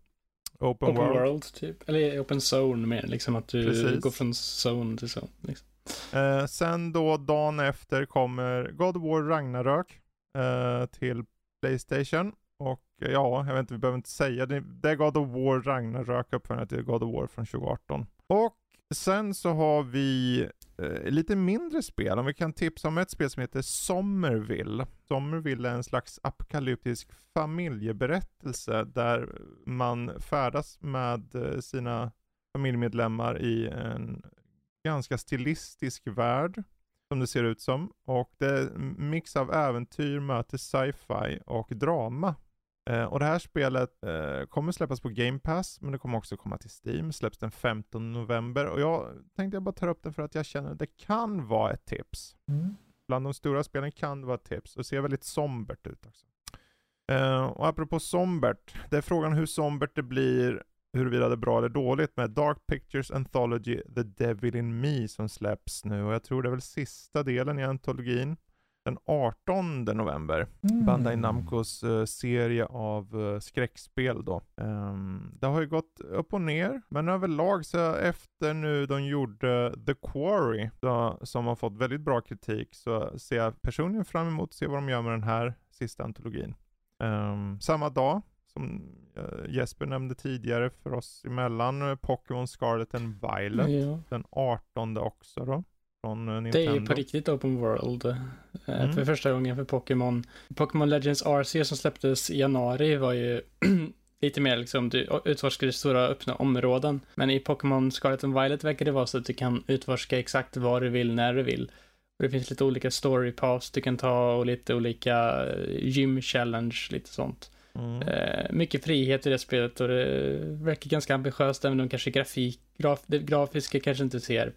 Open, open world. world. typ. Eller open zone mer, liksom att du Precis. går från zone till zone. Liksom. Eh, sen då dagen efter kommer God of War Ragnarök eh, till Playstation. Och eh, ja, jag vet inte, vi behöver inte säga det. Det är God of War Ragnarök uppföljaren till God of War från 2018. Och sen så har vi eh, lite mindre spel. Om vi kan tipsa om ett spel som heter Somerville. Somerville är en slags apokalyptisk familjeberättelse där man färdas med eh, sina familjemedlemmar i en ganska stilistisk värld som det ser ut som. Och det är en mix av äventyr möter sci-fi och drama. Eh, och det här spelet eh, kommer släppas på Game Pass, men det kommer också komma till Steam. Släpps den 15 november. Och jag tänkte jag bara ta upp den för att jag känner att det kan vara ett tips. Mm. Bland de stora spelen kan det vara ett tips. Och ser väldigt sombert ut också. Eh, och apropå sombert, det är frågan hur sombert det blir huruvida det är bra eller dåligt med Dark Pictures Anthology The Devil in Me som släpps nu och jag tror det är väl sista delen i antologin den 18 november. Mm. Bandai Namcos uh, serie av uh, skräckspel då. Um, det har ju gått upp och ner, men överlag så efter nu de gjorde The Quarry, så, som har fått väldigt bra kritik, så ser jag personligen fram emot att se vad de gör med den här sista antologin. Um, samma dag som uh, Jesper nämnde tidigare för oss emellan, uh, Pokémon Scarlet and Violet, ja. den 18 också då. Från Nintendo. Det är ju på riktigt Open World. Mm. För första gången för Pokémon. Pokémon Legends RC som släpptes i januari var ju *clears throat* lite mer liksom, du utforskade stora öppna områden. Men i Pokémon Scarlet and Violet verkar det vara så att du kan utforska exakt vad du vill, när du vill. Och det finns lite olika story paths du kan ta och lite olika gym challenge, lite sånt. Mm. Eh, mycket frihet i det spelet och det verkar ganska ambitiöst även om kanske grafik, graf, det grafiska kanske inte ser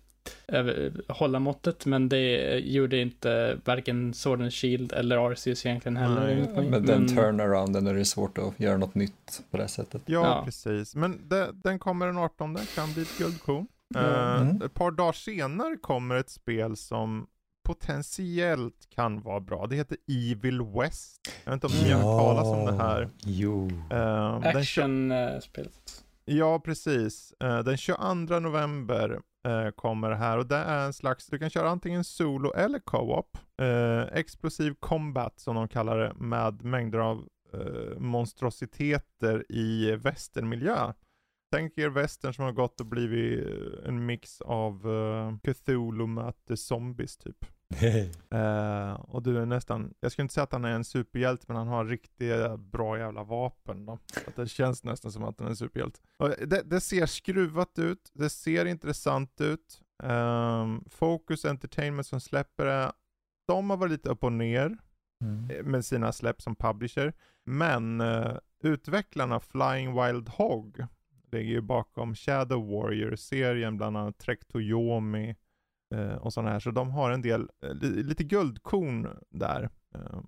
över, hålla måttet men det gjorde inte varken Sword and Shield eller Arceus egentligen heller. Nej, men den turnarounden är det svårt att göra något nytt på det sättet. Ja, ja. precis. Men det, den kommer den 18, den kan bli ett guldkorn. Mm. Uh, ett par dagar senare kommer ett spel som potentiellt kan vara bra. Det heter Evil West. Jag vet inte om ni har talat om det här. Jo. Uh, Action-spelet. Ja, precis. Uh, den 22 november uh, kommer det här och det är en slags, du kan köra antingen solo eller co-op. Uh, explosiv combat som de kallar det med mängder av monstrositeter i västernmiljö. Tänk er västern som har gått och blivit en mix av uh, Cthulhu möter zombies typ. Uh, *laughs* och du är nästan, jag skulle inte säga att han är en superhjälte men han har riktigt bra jävla vapen då. Att det känns nästan som att han är en superhjälte. Det, det, ser skruvat ut, det ser intressant ut. Um, Focus Entertainment som släpper det, de har varit lite upp och ner mm. Eh, med sina släpp som publisher. Men uh, utvecklarna Flying Wild Hog ligger ju bakom Shadow Warrior-serien, bland annat Trek Toyomi och sådana här. Så de har en del, eh, lite guldkorn där. Eh,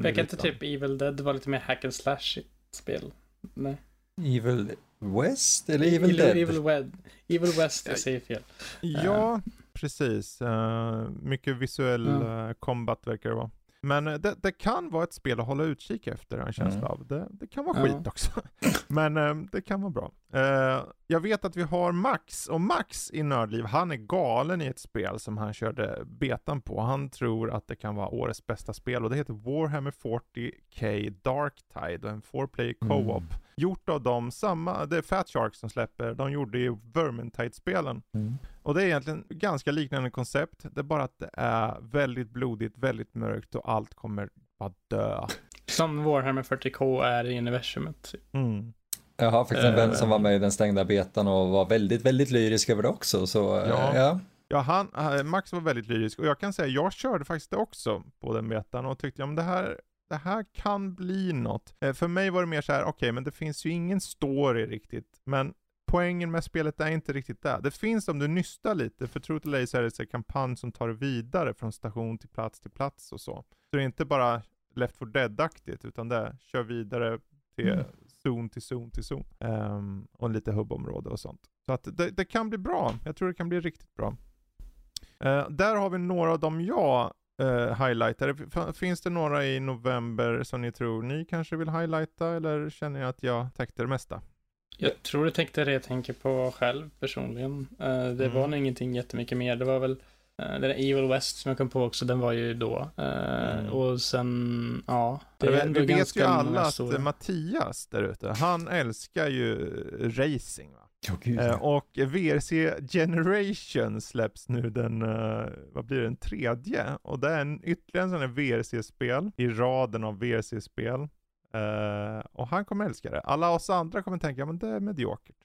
Verkar inte typ Evil Dead vara lite mer hack and slash spel? Nej. Evil West eller Evil, Evil Dead? Evil, Wed Evil West, jag säger fel. Ja, uh. precis. Uh, mycket visuell uh, combat verkar det vara. Men eh, det, det, kan vara ett spel att hålla utkik efter, en känsla mm. av. Det, det, kan vara ja. skit också. *laughs* Men um, det kan vara bra. Uh, jag vet att vi har Max, och Max i Nördliv, han är galen i ett spel som han körde betan på. Han tror att det kan vara årets bästa spel och det heter Warhammer 40K Darktide och en 4-player co-op. Mm. Gjort av dem, samma, det är Fat Shark som släpper, de gjorde ju Vermintide-spelen. Mm. Och det är egentligen ganska liknande koncept, det är bara att det är väldigt blodigt, väldigt mörkt och allt kommer bara dö. *laughs* Som Warhammer 40K är i universumet. Mm. Jag har faktiskt en vän som var med i den stängda betan och var väldigt, väldigt lyrisk över det också. Så, eh, ja. ja. Ja, han, eh, Max var väldigt lyrisk och jag kan säga, jag körde faktiskt det också på den betan och tyckte, ja men det här, det här kan bli något. Eh, för mig var det mer så här, okej okay, men det finns ju ingen story riktigt, men poängen med spelet är inte riktigt där. Det finns om du nystar lite, för True to Lace är det en kampanj som tar vidare från station till plats till plats och så. Så det är inte bara Left 4 Dead-aktigt, utan det kör vidare till mm. Zon till zon till zon. Um, och lite hubbområde och sånt. Så att det, det, kan bli bra. Jag tror det kan bli riktigt bra. Uh, där har vi några av dem jag uh, highlightar. Finns det några i november som ni tror ni kanske vill highlighta eller känner ni att jag täckte det mesta? Jag tror du tänkte det jag tänker på själv personligen. Uh, det mm. var nog ingenting jättemycket mer. Det var väl den där Evil West som jag kom på också, den var ju då. Uh, mm. Och sen, ja. Det är ändå vi vet ju alla att Mattias där ute, han älskar ju racing. Va? Oh, Eh, och VRC Generation släpps nu den, eh, vad blir det, den tredje. Och det är en, ytterligare en sån här VRC-spel i raden av VRC-spel. Eh, och han kommer älska det. Alla oss andra kommer tänka, men det är mediokert.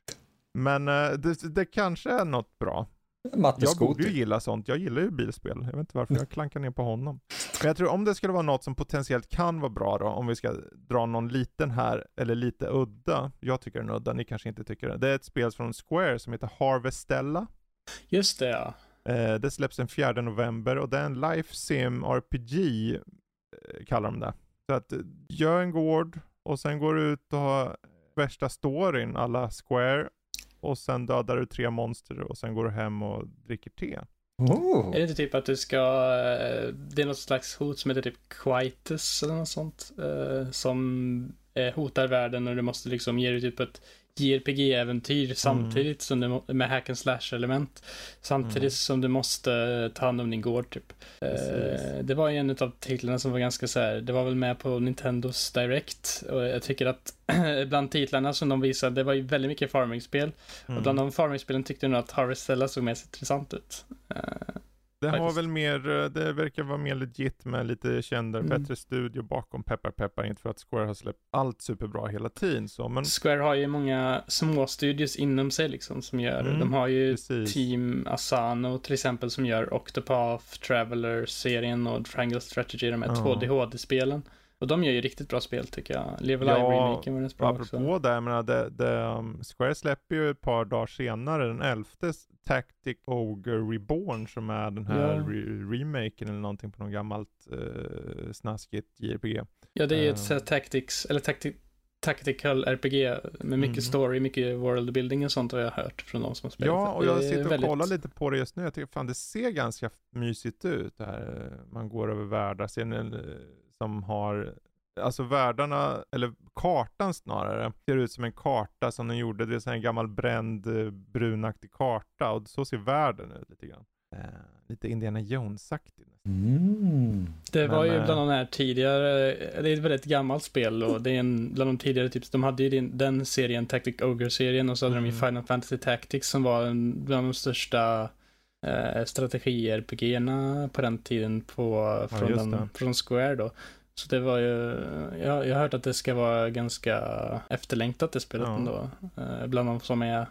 Men eh, det, det kanske är något bra. Matte Jag borde ju gilla sånt. Jag gillar ju bilspel. Jag vet inte varför jag klankar ner på honom. Men jag tror om det skulle vara något som potentiellt kan vara bra då, om vi ska dra någon liten här, eller lite udda. Jag tycker den är udda, ni kanske inte tycker det. Det är ett spel från Square som heter Harvestella. Just det, ja. Eh, det släpps den 4 november och det är en Life Sim RPG, eh, kallar de det. Så att eh, gör en gård och sen går du ut och har värsta storyn alla Square och sen dödar du tre monster och sen går du hem och dricker te. Oh. Är det inte typ att du ska, eh, det är något slags hot som heter typ Quietus eller något sånt, eh, som eh, hotar världen och du måste liksom ge dig typ ett JRPG-äventyr samtidigt som du, må- med hack and slash element. Samtidigt Mm. som du måste ta hand om din gård typ. Precis. det var ju en av titlarna som var ganska så här, det var väl med på Nintendos Direct och jag tycker att *clears throat* bland titlarna som de visade, det var ju väldigt mycket farming-spel. Mm. Och bland de farming-spelen tyckte jag nog att Harvestella såg mest intressant ut. Eh, Det har väl mer, eh, det verkar vara mer legit med lite kändare, Mm. bättre studio bakom peppar peppar, inte för att Square har släppt allt superbra hela tiden så, men Square har ju många små studios inom sig liksom som gör, Mm, de har ju precis. Team Asano till exempel som gör Octopath Traveler-serien och Triangle Strategy, de här Ja. 2D-HD-spelen. Och de gör ju riktigt bra spel tycker jag. Live Ja, Alive-remaken var rätt bra också. apropå det, jag menar, det, det, um, Square släpper ju ett par dagar senare, den 11 Tactic Ogre Reborn som är den här Ja. re- remaken eller någonting på något gammalt eh, snaskigt JRPG. Ja, det är ju Eh. ett uh, tactics, eller tacti tactical RPG med mycket Mm. story, mycket world building och sånt har jag hört från de som har spelat. Ja, och jag sitter och väldigt- kollar lite på det just nu. Jag tycker fan det ser ganska mysigt ut. Det här. Man går över världar, ser ni, eh, som har, alltså världarna, eller kartan snarare, ser ut som en karta som de gjorde. Det är en gammal bränd eh, brunaktig karta och så ser världen ut lite grann. Eh, lite Indiana Jones-aktig. Mm. Det var Men, ju eh, bland de här tidigare, det är ett väldigt gammalt spel och det är en, bland de tidigare tips, de hade ju den, den serien, Tactic Ogre-serien och så hade de ju Mm. Final Fantasy Tactics som var en, bland de största eh, strategi-RPG-erna på den tiden på, Ja, från, just den, från Square då. Så det var ju, jag, jag har hört att det ska vara ganska efterlängtat det spelet Ja. ändå. Eh, bland de som är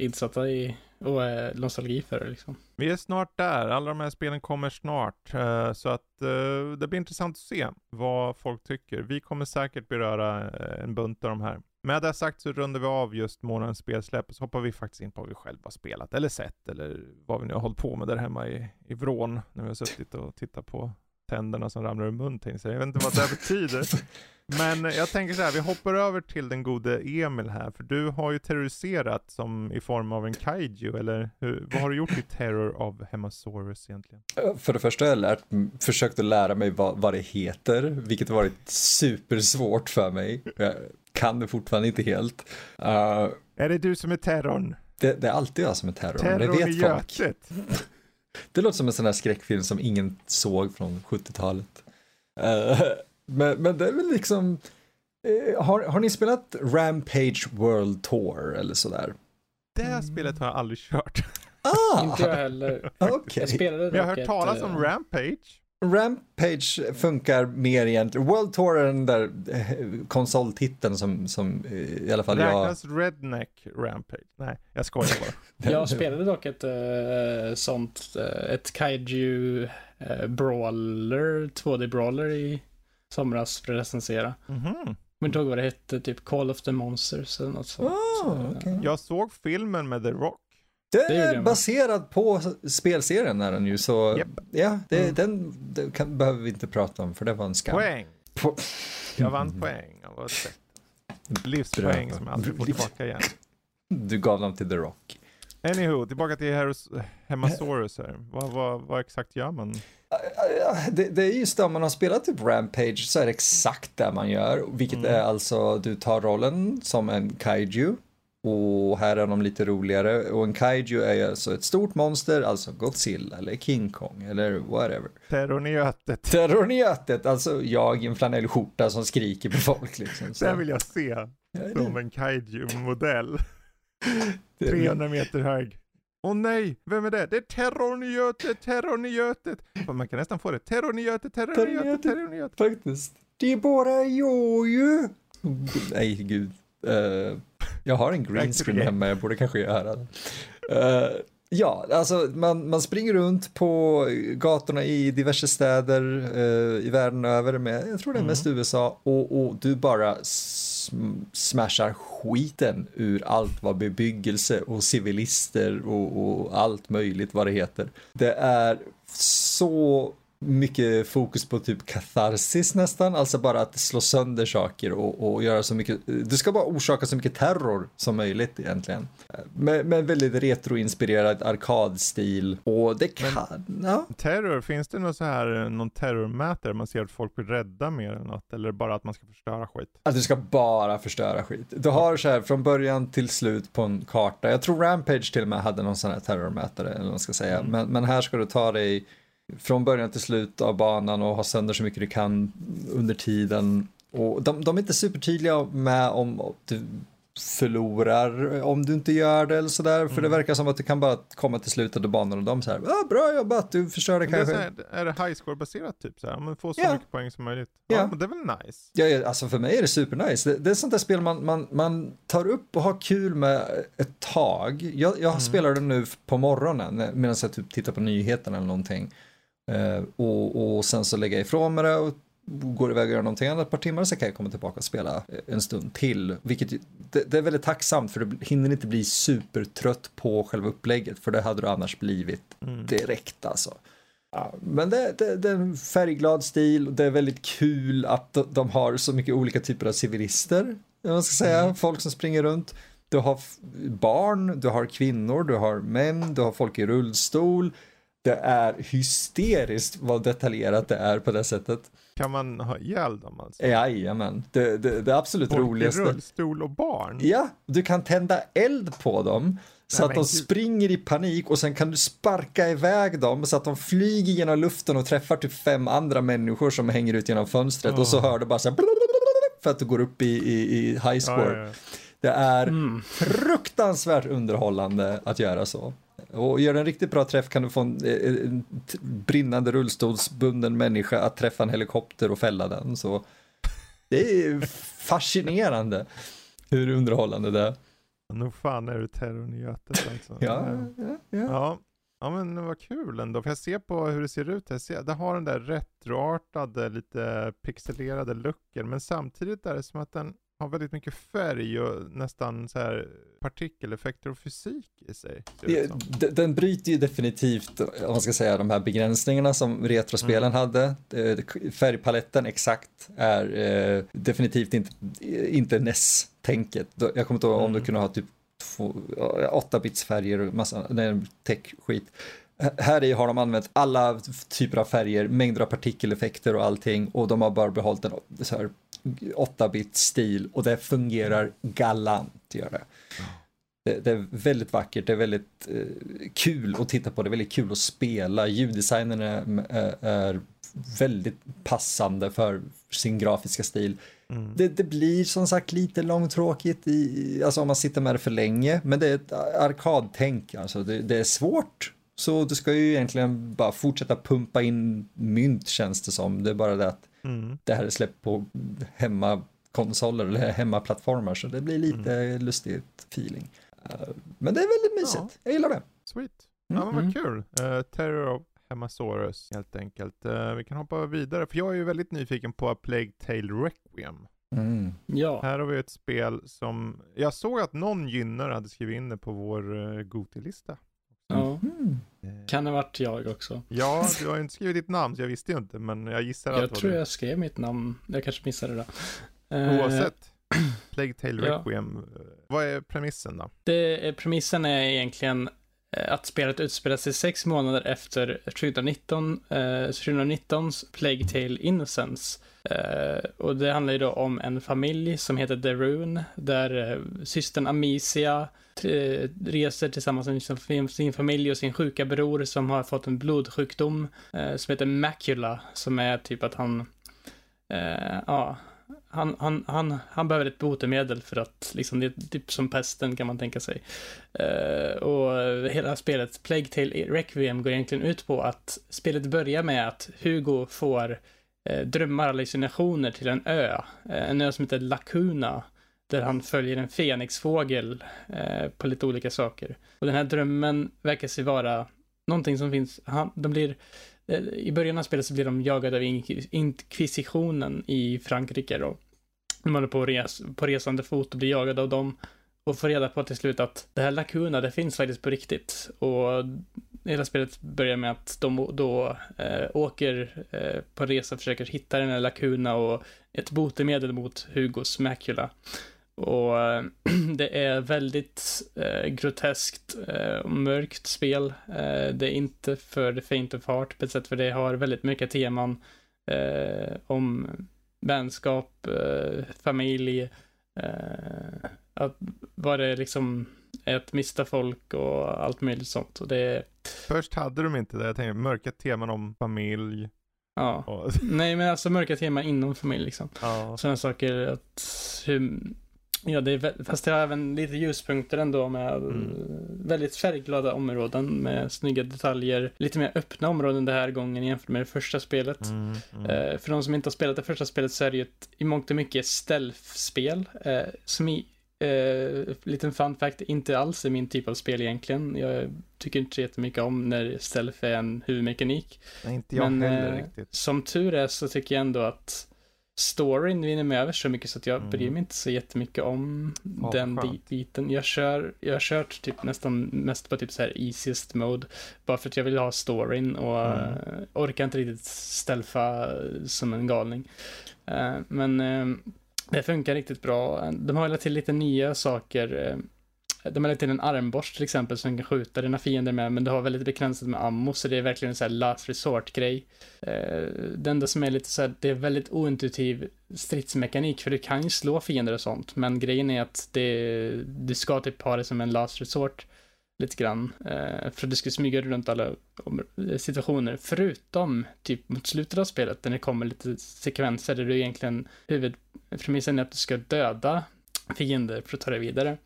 insatta i och är nostalgi för det liksom. Vi är snart där, alla de här spelen kommer snart. eh, så att eh, det blir intressant att se vad folk tycker. Vi kommer säkert beröra eh, en bunt av de här. Med det sagt så rundar vi av just månadens spelsläpp och så hoppar vi faktiskt in på vad vi själva spelat eller sett eller vad vi nu har hållit på med där hemma i, i vrån när vi har suttit och tittat på tänderna som ramlar ur mun jag vet inte vad det betyder. *laughs* Men jag tänker så här, vi hoppar över till den gode Emil här, för du har ju terroriserat som i form av en kaiju, eller hur, vad har du gjort i Terror of Hemasaurus egentligen? För det första har jag lärt, försökt att lära mig vad, vad det heter, vilket har varit supersvårt för mig. Jag kan det fortfarande inte helt. Uh, Är det du som är terrorn? det, det är alltid jag som är terrorn, det Terrorn i vet folk. *laughs* Det låter som en sån här skräckfilm som ingen såg från 70-talet. Eh, men, men det är väl liksom, eh, har, har ni spelat Rampage World Tour eller sådär? Det här spelet har jag aldrig kört. Inte jag Ah, heller. *laughs* okej. Jag spelade Men jag har hört talas om Rampage. Rampage funkar mer egentligen. World Tour är den där eh, konsoltiteln som, som eh, i alla fall jag... Räknas Redneck Rampage? Nej, jag skojar bara. *laughs* Jag spelade dock ett uh, sånt, eh, ett kaiju uh, brawler, 2D-brawler i somras för att recensera. Mhm. Men inte ihåg vad det hette, typ Call of the Monsters eller något sånt. Ah, Eh, okej. Jag såg filmen med The Rock. Det är baserad på spelserien är den ju så Japp. ja, det, Mm. den det kan, behöver vi inte prata om för det var en skam. Poäng! Po- Jag vann poäng av. Livspoäng som jag aldrig får tillbaka igen. Du gav dem till The Rock. Anywho, tillbaka till Heros, Hemasaurus här. Vad, vad, vad exakt gör man? Det, det är just det, om man har spelat typ Rampage så är det exakt det man gör, vilket Mm. är alltså du tar rollen som en kaiju och här är de lite roligare och en kaiju är alltså ett stort monster, alltså Godzilla eller King Kong eller whatever. Terrorn i Götet. Terrorn i Götet, alltså jag i en flanellskjorta som skriker på folk liksom. Så. Det här vill jag se som en kaiju-modell. *laughs* 300 meter hög. Åh nej, vem är det? Det är terrorn i Götet, terrorn i Götet. Man kan nästan få det. Terrorn i Götet, terrorn i Götet, terrorn i Götet. Faktiskt. Det är bara jag ju. Nej, gud. Uh, jag har en green screen hemma, jag borde kanske göra det. Uh, ja, alltså man, man springer runt på gatorna i diverse städer uh, i världen över, med, jag tror det är mest mm. USA, och, och du bara smashar skiten ur allt vad bebyggelse och civilister och, och allt möjligt vad det heter. Det är så mycket fokus på typ katarsis nästan, alltså bara att slå sönder saker och, och göra så mycket, du ska bara orsaka så mycket terror som möjligt egentligen. Med, med väldigt retroinspirerad arkadstil och det kan, Men, ja. Terror, finns det någon så här, någon terrormätare man ser att folk blir rädda mer eller något, eller bara att man ska förstöra skit? Att du ska bara förstöra skit. Du har så här från början till slut på en karta, jag tror Rampage till och med hade någon sån här terrormätare eller vad man ska säga, mm. men, men här ska du ta dig från början till slut av banan och ha sönder så mycket du kan under tiden. Och de, de är inte supertydliga med om du förlorar om du inte gör det eller sådär. Mm. För det mm. verkar som att du kan bara komma till slutet av banan och de säger ah, bra jobbat, du förstörde kanske. Det är, är, det high score baserat typ så här? Man får så ja. mycket poäng som möjligt. Ja, ja men det är väl nice? Ja, ja, alltså för mig är det supernice. Det, det är sånt där spel man, man, man tar upp och har kul med ett tag. Jag, jag mm. spelar det nu på morgonen medan jag typ tittar på nyheterna eller någonting. Eh, och, och sen så lägger jag ifrån mig det och går iväg och gör någonting annat ett par timmar så kan jag komma tillbaka och spela en stund till. Vilket det, det är väldigt tacksamt för du hinner inte bli supertrött på själva upplägget för det hade du annars blivit mm. direkt alltså. Ja, men det, det, det, är en färgglad stil och det är väldigt kul att de har så mycket olika typer av civilister. Jag ska säga, mm. folk som springer runt. Du har barn, du har kvinnor, du har män, du har folk i rullstol det är hysteriskt vad detaljerat det är på det sättet. Kan man ha ihjäl dem alltså? Jajamän, det, det, det absolut Folk roligaste. Folk rullstol och barn? Ja, du kan tända eld på dem. Så Nej, att de Gud. springer i panik och sen kan du sparka iväg dem så att de flyger genom luften och träffar typ fem andra människor som hänger ut genom fönstret oh. och så hör du bara så här för att du går upp i, i, i high score. Ja, ja. Det är mm. fruktansvärt underhållande att göra så. Och gör en riktigt bra träff kan du få en, en brinnande rullstolsbunden människa att träffa en helikopter och fälla den. Så det är fascinerande hur underhållande det är. Nog fan är du terrorn i Götet alltså. ja, ja, ja. ja. Ja men vad kul ändå, för jag ser på hur det ser ut. Jag ser, det har den där retroartade, lite pixelerade looken, men samtidigt är det som att den har väldigt mycket färg och nästan så här partikeleffekter och fysik i sig. Det, den bryter ju definitivt, om man ska säga, de här begränsningarna som retrospelen mm. hade. Färgpaletten exakt är eh, definitivt inte, inte NES-tänket. Jag kommer inte ihåg mm. om du mm. kunde ha typ 8 bits färger och massa tech-skit. Här i har de använt alla typer av färger, mängder av partikeleffekter och allting och de har bara behållit en så här 8-bit stil och det fungerar galant gör det. Det, det, är väldigt vackert, det är väldigt eh, kul att titta på, det är väldigt kul att spela. Ljuddesignen är, är väldigt passande för sin grafiska stil. Mm. Det, det, blir som sagt lite långtråkigt i, alltså om man sitter med det för länge, men det är ett arkadtänk, alltså det, det är svårt. Så du ska ju egentligen bara fortsätta pumpa in mynt känns det som. Det är bara det att Mm. Det här är släppt på hemmakonsoler eller hemmaplattformar så det blir lite mm. lustigt feeling. Uh, men det är väldigt mysigt, ja. jag gillar det. Sweet. Ja men vad mm. kul. Uh, Terror of Hemasaurus helt enkelt. Uh, vi kan hoppa vidare för jag är ju väldigt nyfiken på Plague Tale Requiem. Mm. Ja. Här har vi ett spel som, jag såg att någon gynnare hade skrivit in det på vår uh, Goti-lista. Ja. Mm. Kan ha varit jag också. Ja, du har ju inte skrivit ditt namn så jag visste ju inte, men jag gissar att Jag tror jag skrev mitt namn, jag kanske missade det. Eh, Oavsett. Plague Tale *clears throat* Requiem. Ja. Vad är premissen då? Det, premissen är egentligen eh, att spelet utspelar sig sex månader efter 2019, eh, 2019s Plague Tale Innocence. Eh, och det handlar ju då om en familj som heter The Rune, där eh, systern Amicia Eh, reser tillsammans med sin familj och sin sjuka bror som har fått en blodsjukdom eh, som heter Macula, som är typ att han, eh, ja, han, han, han, han behöver ett botemedel för att, liksom, det är typ som pesten kan man tänka sig. Uh, och hela spelet, Plague Tale Requiem, går egentligen ut på att spelet börjar med att Hugo får uh, drömmar, hallucinationer till en ö. Uh, en ö som heter Lacuna där han följer en fenixfågel eh, på lite olika saker. Och den här drömmen verkar sig vara någonting som finns, han, de blir, eh, i början av spelet så blir de jagade av inkvisitionen i Frankrike då. De håller på, res, på resande fot och blir jagade av dem och får reda på till slut att det här Lacuna, det finns faktiskt på riktigt. Och hela spelet börjar med att de då eh, åker eh, på resa och försöker hitta den här Lacuna och ett botemedel mot Hugos Macula. Och äh, *clears throat* det är väldigt groteskt och mörkt spel. det är inte för the faint of heart på ett sätt, för det har väldigt mycket teman om vänskap, familj, att vad det liksom är att mista folk och allt möjligt sånt. Och det... Först hade de inte det, jag tänkte mörka teman om familj. Ja, nej men alltså mörka teman inom familj liksom. Ja. Sådana saker att hur, ja det är, fast det har även lite ljuspunkter ändå med mm. väldigt färgglada områden med snygga detaljer. Lite mer öppna områden den här gången jämfört med det första spelet. Mm, mm. Uh, för de som inte har spelat det första spelet så är det ju ett, i mångt och mycket stealth-spel. Uh, som i Eh, liten fun fact, inte alls är min typ av spel egentligen. Jag tycker inte så jättemycket om när stealth är en huvudmekanik. Nej, inte jag Men, heller eh, riktigt. Som tur är så tycker jag ändå att storyn vinner mig över så mycket så att jag mm. bryr mig inte så jättemycket om oh, den skönt. biten. Jag kör, jag har kört typ nästan mest på typ så här easiest mode. Bara för att jag vill ha storyn och mm. orkar inte riktigt stealtha som en galning. Uh, men uh, det funkar riktigt bra. De har lagt till lite nya saker. De har lagt till en armborst till exempel som kan skjuta dina fiender med, men du har väldigt begränsat med ammo, så det är verkligen en sån här last resort-grej. Eh, det enda som är lite så här, det är väldigt ointuitiv stridsmekanik, för du kan ju slå fiender och sånt, men grejen är att det, du ska typ ha det som en last resort lite grann. För för du ska smyga runt alla situationer, förutom typ mot slutet av spelet, när det kommer lite sekvenser där du egentligen, huvudpremissen är att du ska döda fiender för att ta dig vidare.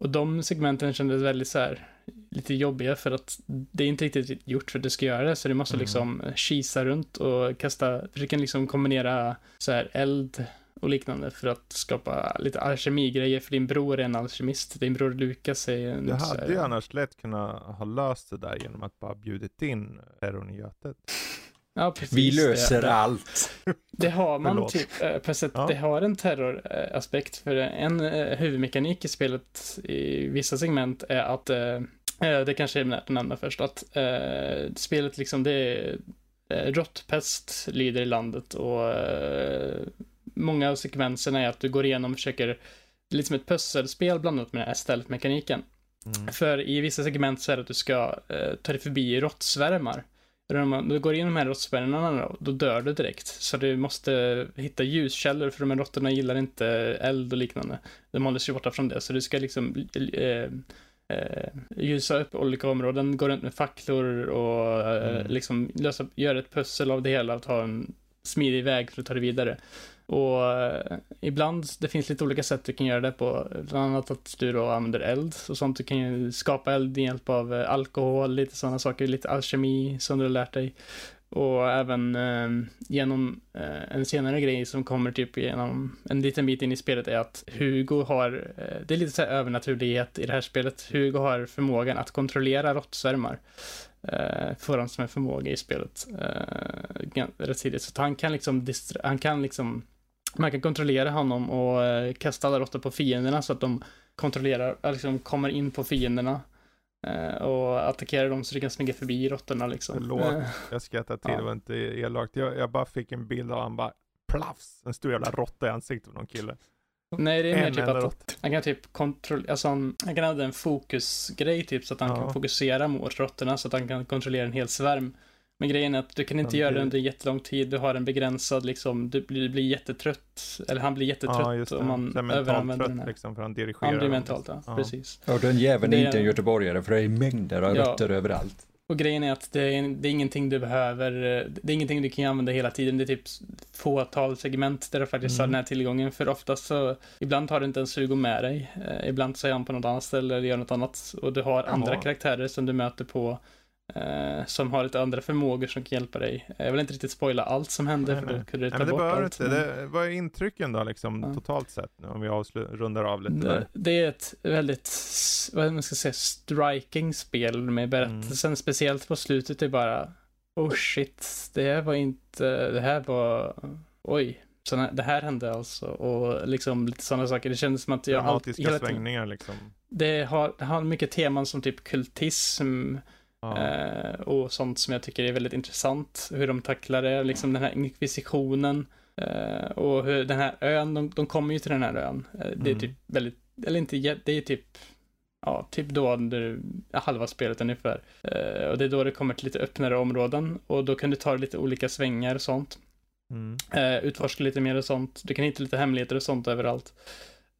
Och de segmenten kändes väldigt så här, lite jobbiga för att det är inte riktigt gjort för att du ska göra det, så du måste mm. liksom kisa runt och kasta, försöka liksom kombinera så här eld och liknande för att skapa lite alkemigrejer för din bror är en alkemist. Din bror Lukas är en Du hade ju annars lätt kunnat ha löst det där genom att bara bjudit in terrorn i Götet. Ja, precis. Vi löser det. allt. Det har man typ, eh, på sätt, ja. det har en terroraspekt för en eh, huvudmekanik i spelet i vissa segment är att eh, det kanske är värt att nämna först att spelet liksom det är råttpest lider i landet och många av sekvenserna är att du går igenom och försöker, det är lite som ett pusselspel blandat med den här stealth-mekaniken. Mm. För i vissa segment så är det att du ska ta dig förbi råttsvärmar. När du går igenom de här råttsvärmarna då dör du direkt. Så du måste hitta ljuskällor för de här råttorna gillar inte eld och liknande. De håller sig borta från det. Så du ska liksom eh, eh, ljusa upp olika områden, gå runt med facklor och eh, mm. liksom lösa, göra ett pussel av det hela och ta en smidig väg för att ta det vidare. Och eh, ibland, det finns lite olika sätt du kan göra det på. Bland annat att du då använder eld och sånt. Du kan ju skapa eld med hjälp av eh, alkohol, lite sådana saker, lite alkemi som du har lärt dig. Och även eh, genom eh, en senare grej som kommer typ genom en liten bit in i spelet är att Hugo har, eh, det är lite så här övernaturlighet i det här spelet. Hugo har förmågan att kontrollera råttsvärmar. Eh, får han som en förmåga i spelet eh, rätt tidigt. Så han kan liksom, han kan liksom man kan kontrollera honom och eh, kasta alla råttor på fienderna så att de kontrollerar, eh, liksom kommer in på fienderna. Eh, och attackerar dem så du kan smyga förbi råttorna liksom. Förlåt, eh, jag skrattar till, ja. det var inte elakt. Jag, jag bara fick en bild av han bara plafs, en stor jävla råtta i ansiktet på någon kille. Nej, det är mer typ att han kan typ kontrollera, alltså han, han, kan använda en fokusgrej typ så att han ja. kan fokusera mot råttorna så att han kan kontrollera en hel svärm. Men grejen är att du kan inte okay. göra det under jättelång tid. Du har en begränsad liksom, du blir, blir jättetrött. Eller han blir jättetrött ja, om man överanvänder den här. Liksom, för han dirigerar. Han blir mentalt, ja. ja. Precis. Och den jäveln är inte en göteborgare för det är mängder av ja. rötter överallt. Och grejen är att det är, det är ingenting du behöver, det är ingenting du kan använda hela tiden. Det är typ fåtal segment där du faktiskt mm. har den här tillgången. För oftast så, ibland har du inte ens Hugo med dig. Eh, ibland så är han på något annat ställe eller gör något annat. Och du har andra karaktärer som du möter på Eh, som har lite andra förmågor som kan hjälpa dig. Jag vill inte riktigt spoila allt som händer nej, för då kunde du ta nej, det bort allt. Inte. Det, vad är intrycken då liksom ja. totalt sett? Om vi rundar av lite. Det, det, är ett väldigt, vad man ska säga, striking spel med berättelsen. Mm. Speciellt på slutet är bara, oh shit, det här var inte, det här var, oj. Så det här hände alltså och liksom lite sådana saker. Det kändes som att jag Dramatiska hela svängningar liksom. Det har, det har mycket teman som typ kultism, Ja. Eh, och sånt som jag tycker är väldigt intressant. Hur de tacklar det, liksom den här inkvisitionen. Eh, och hur den här ön, de, de kommer ju till den här ön. Eh, det är mm. typ väldigt, eller inte, det är typ ja, typ då under halva spelet ungefär. Eh, och det är då det kommer till lite öppnare områden och då kan du ta lite olika svängar och sånt. Mm. Eh, utforska lite mer och sånt. Du kan hitta lite hemligheter och sånt överallt.